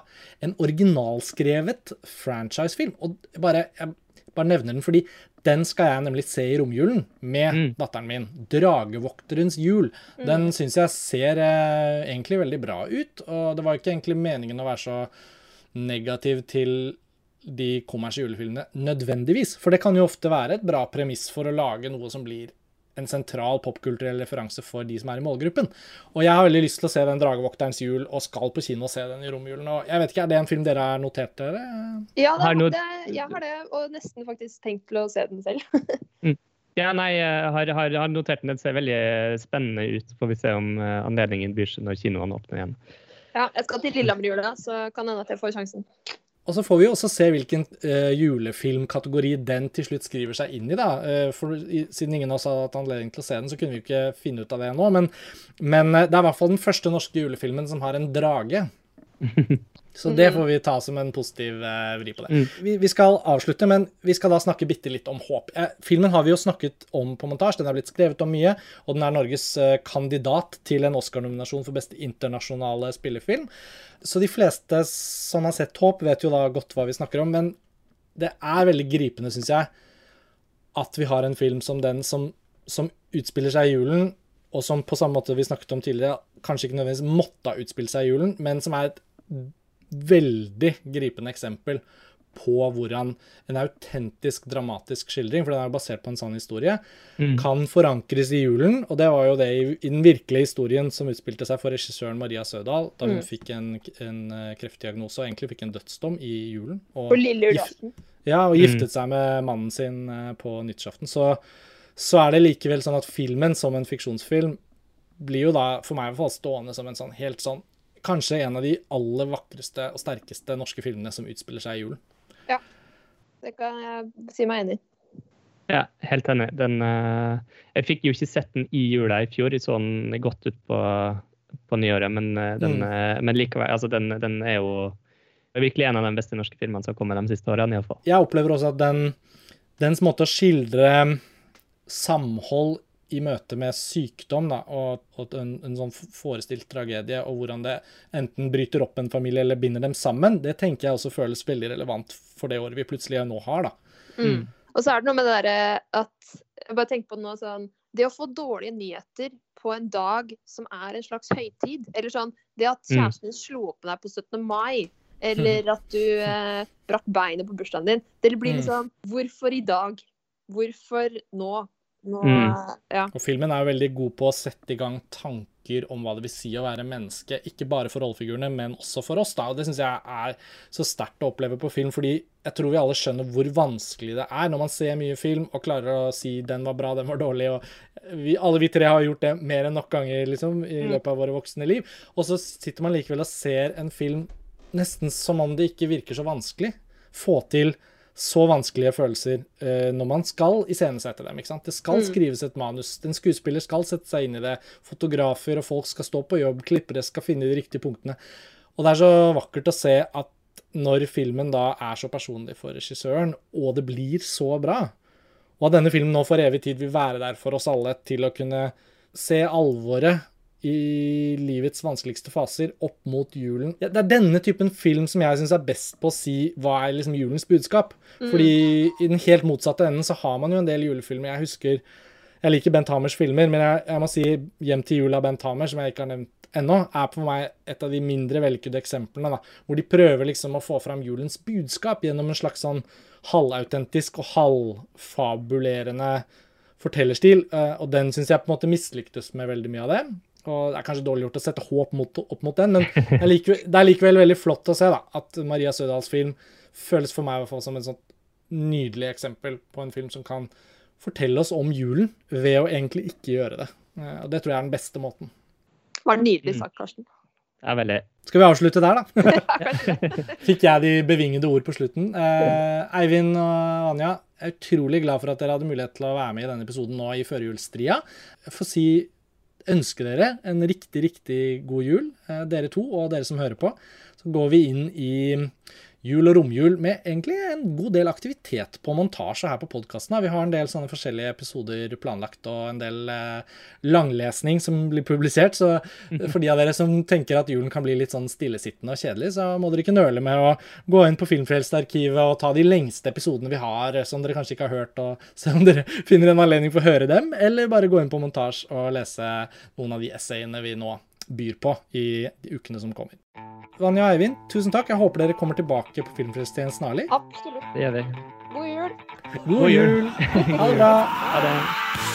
en originalskrevet franchisefilm. Og bare, jeg bare nevner den fordi den skal jeg nemlig se i romjulen med Mm. datteren min. 'Dragevokterens jul'. Den syns jeg ser eh, egentlig veldig bra ut, og det var ikke egentlig meningen å være så negativ til de kommersielle julefilmene nødvendigvis. For det kan jo ofte være et bra premiss for å lage noe som blir en sentral popkulturell referanse for de som er i målgruppen. Og jeg har veldig lyst til å se den 'Dragevokterens jul', og skal på kino og se den i romjulen. Og jeg vet ikke, Er det en film dere har notert dere? Ja, det, Har det, jeg har det, og nesten faktisk tenkt til å se den selv. Ja, nei, jeg har, har, har notert den. Den ser veldig spennende ut. Får vi se om eh, anledningen byr seg når kinoene åpner igjen. Ja, jeg skal til Lillehammer i jula, så kan hende at jeg får sjansen. Og så får vi jo også se hvilken uh, julefilmkategori den til slutt skriver seg inn i, da. Uh, for i, siden ingen av oss har hatt anledning til å se den, så kunne vi jo ikke finne ut av det ennå. Men, men uh, det er i hvert fall den første norske julefilmen som har en drage. Så det får vi ta som en positiv eh, vri på det. Mm. Vi, vi skal avslutte, men vi skal da snakke bitte litt om håp. Eh, filmen har vi jo snakket om på montasje, den er blitt skrevet om mye, og den er Norges eh, kandidat til en Oscar-nominasjon for beste internasjonale spillefilm. Så de fleste som har sett Håp, vet jo da godt hva vi snakker om, men det er veldig gripende, syns jeg, at vi har en film som den som, som utspiller seg i julen, og som på samme måte vi snakket om tidligere, kanskje ikke nødvendigvis måtte ha utspilt seg i julen, men som er et veldig gripende eksempel på hvordan en autentisk dramatisk skildring, for den er basert på en sann historie, Mm. kan forankres i julen. Og det var jo det i, i den virkelige historien som utspilte seg for regissøren Maria Sødal da hun Mm. fikk en, en eh, kreftdiagnose og egentlig fikk en dødsdom i julen. Og På lille julaften. ja, og Mm. giftet seg med mannen sin eh, på nyttårsaften. Så, så er det likevel sånn at filmen som en fiksjonsfilm blir jo da for meg i hvert fall stående som en sånn helt sånn Kanskje en av de aller vakreste og sterkeste norske filmene som utspiller seg i julen. Ja, Det kan jeg si meg enig i. Ja, helt enig. Den, eh, jeg fikk jo ikke sett den i jula i fjor, jeg så den godt ut på, på nyåret, men, eh, den, Mm. eh, men likevel, altså den, den er jo er virkelig en av de beste norske filmene som har kommet de siste årene. i hvert fall. Jeg opplever også at den, dens måte å skildre samhold i møte med sykdom da, og, og en, en sånn forestilt tragedie, og hvordan det enten bryter opp en familie eller binder dem sammen, det tenker jeg også føles veldig relevant for det året vi plutselig nå har. da. Mm. Og så er det noe med det derre at Jeg bare tenker på det nå sånn Det å få dårlige nyheter på en dag som er en slags høytid, eller sånn Det at Mm. kjæresten din slo opp med deg på 17. mai, eller at du eh, brakk beinet på bursdagen din Det blir Mm. liksom Hvorfor i dag? Hvorfor nå? Nå Mm. Ja. Og filmen er jo veldig god på å sette i gang tanker om hva det vil si å være menneske, ikke bare for rollefigurene, men også for oss. da, og Det syns jeg er så sterkt å oppleve på film, fordi jeg tror vi alle skjønner hvor vanskelig det er når man ser mye film og klarer å si 'den var bra, den var dårlig', og vi, alle vi tre har gjort det mer enn nok ganger liksom, i Mm. løpet av våre voksne liv. Og så sitter man likevel og ser en film nesten som om det ikke virker så vanskelig. Få til så vanskelige følelser uh, når man skal iscenesette dem. ikke sant? Det skal Mm. skrives et manus. En skuespiller skal sette seg inn i det. Fotografer og folk skal stå på jobb. Klippere skal finne de riktige punktene. Og det er så vakkert å se at når filmen da er så personlig for regissøren, og det blir så bra, og at denne filmen nå for evig tid vil være der for oss alle til å kunne se alvoret i livets vanskeligste faser opp mot julen. Ja, det er denne typen film som jeg syns er best på å si hva er liksom julens budskap. Fordi i den helt motsatte enden så har man jo en del julefilmer. Jeg husker Jeg liker Bent Hamers filmer, men jeg, jeg må si 'Hjem til jul' av Bent Hamer, som jeg ikke har nevnt ennå, er for meg et av de mindre vellykkede eksemplene. da, Hvor de prøver liksom å få fram julens budskap gjennom en slags sånn halvautentisk og halvfabulerende fortellerstil. eh, Og den syns jeg på en måte mislyktes med veldig mye av det. Og det er kanskje dårlig gjort å sette håp mot, opp mot den, men det er, likevel, det er likevel veldig flott å se da, at Maria Sødals film føles for meg i hvert fall som et sånt nydelig eksempel på en film som kan fortelle oss om julen ved å egentlig ikke gjøre det. Eh, Og det tror jeg er den beste måten. Var nydelig Mm. sagt, Karsten. Det er veldig Skal vi avslutte der, da? Fikk jeg de bevingede ord på slutten. Eh, Eivind og Anja, jeg er utrolig glad for at dere hadde mulighet til å være med i denne episoden nå i førjulstria. Jeg får si ønske dere en riktig, riktig god jul, eh, dere to og dere som hører på. Så går vi inn i jul og romjul med egentlig en god del aktivitet på montasje her på podkasten. Vi har en del sånne forskjellige episoder planlagt og en del eh, langlesning som blir publisert. Så for de av dere som tenker at julen kan bli litt sånn stillesittende og kjedelig, så må dere ikke nøle med å gå inn på Filmfrelst-arkivet og ta de lengste episodene vi har, eh, som dere kanskje ikke har hørt, og se om dere finner en anledning for å høre dem, eller bare gå inn på montasje og lese noen av de essayene vi nå byr på i de ukene som kommer. Vanja og Eivind, tusen takk. Jeg håper dere kommer tilbake på Filmfrelst igjen snarlig. Absolutt. Det gjør vi. God jul. God jul! Ha det bra! Ha det.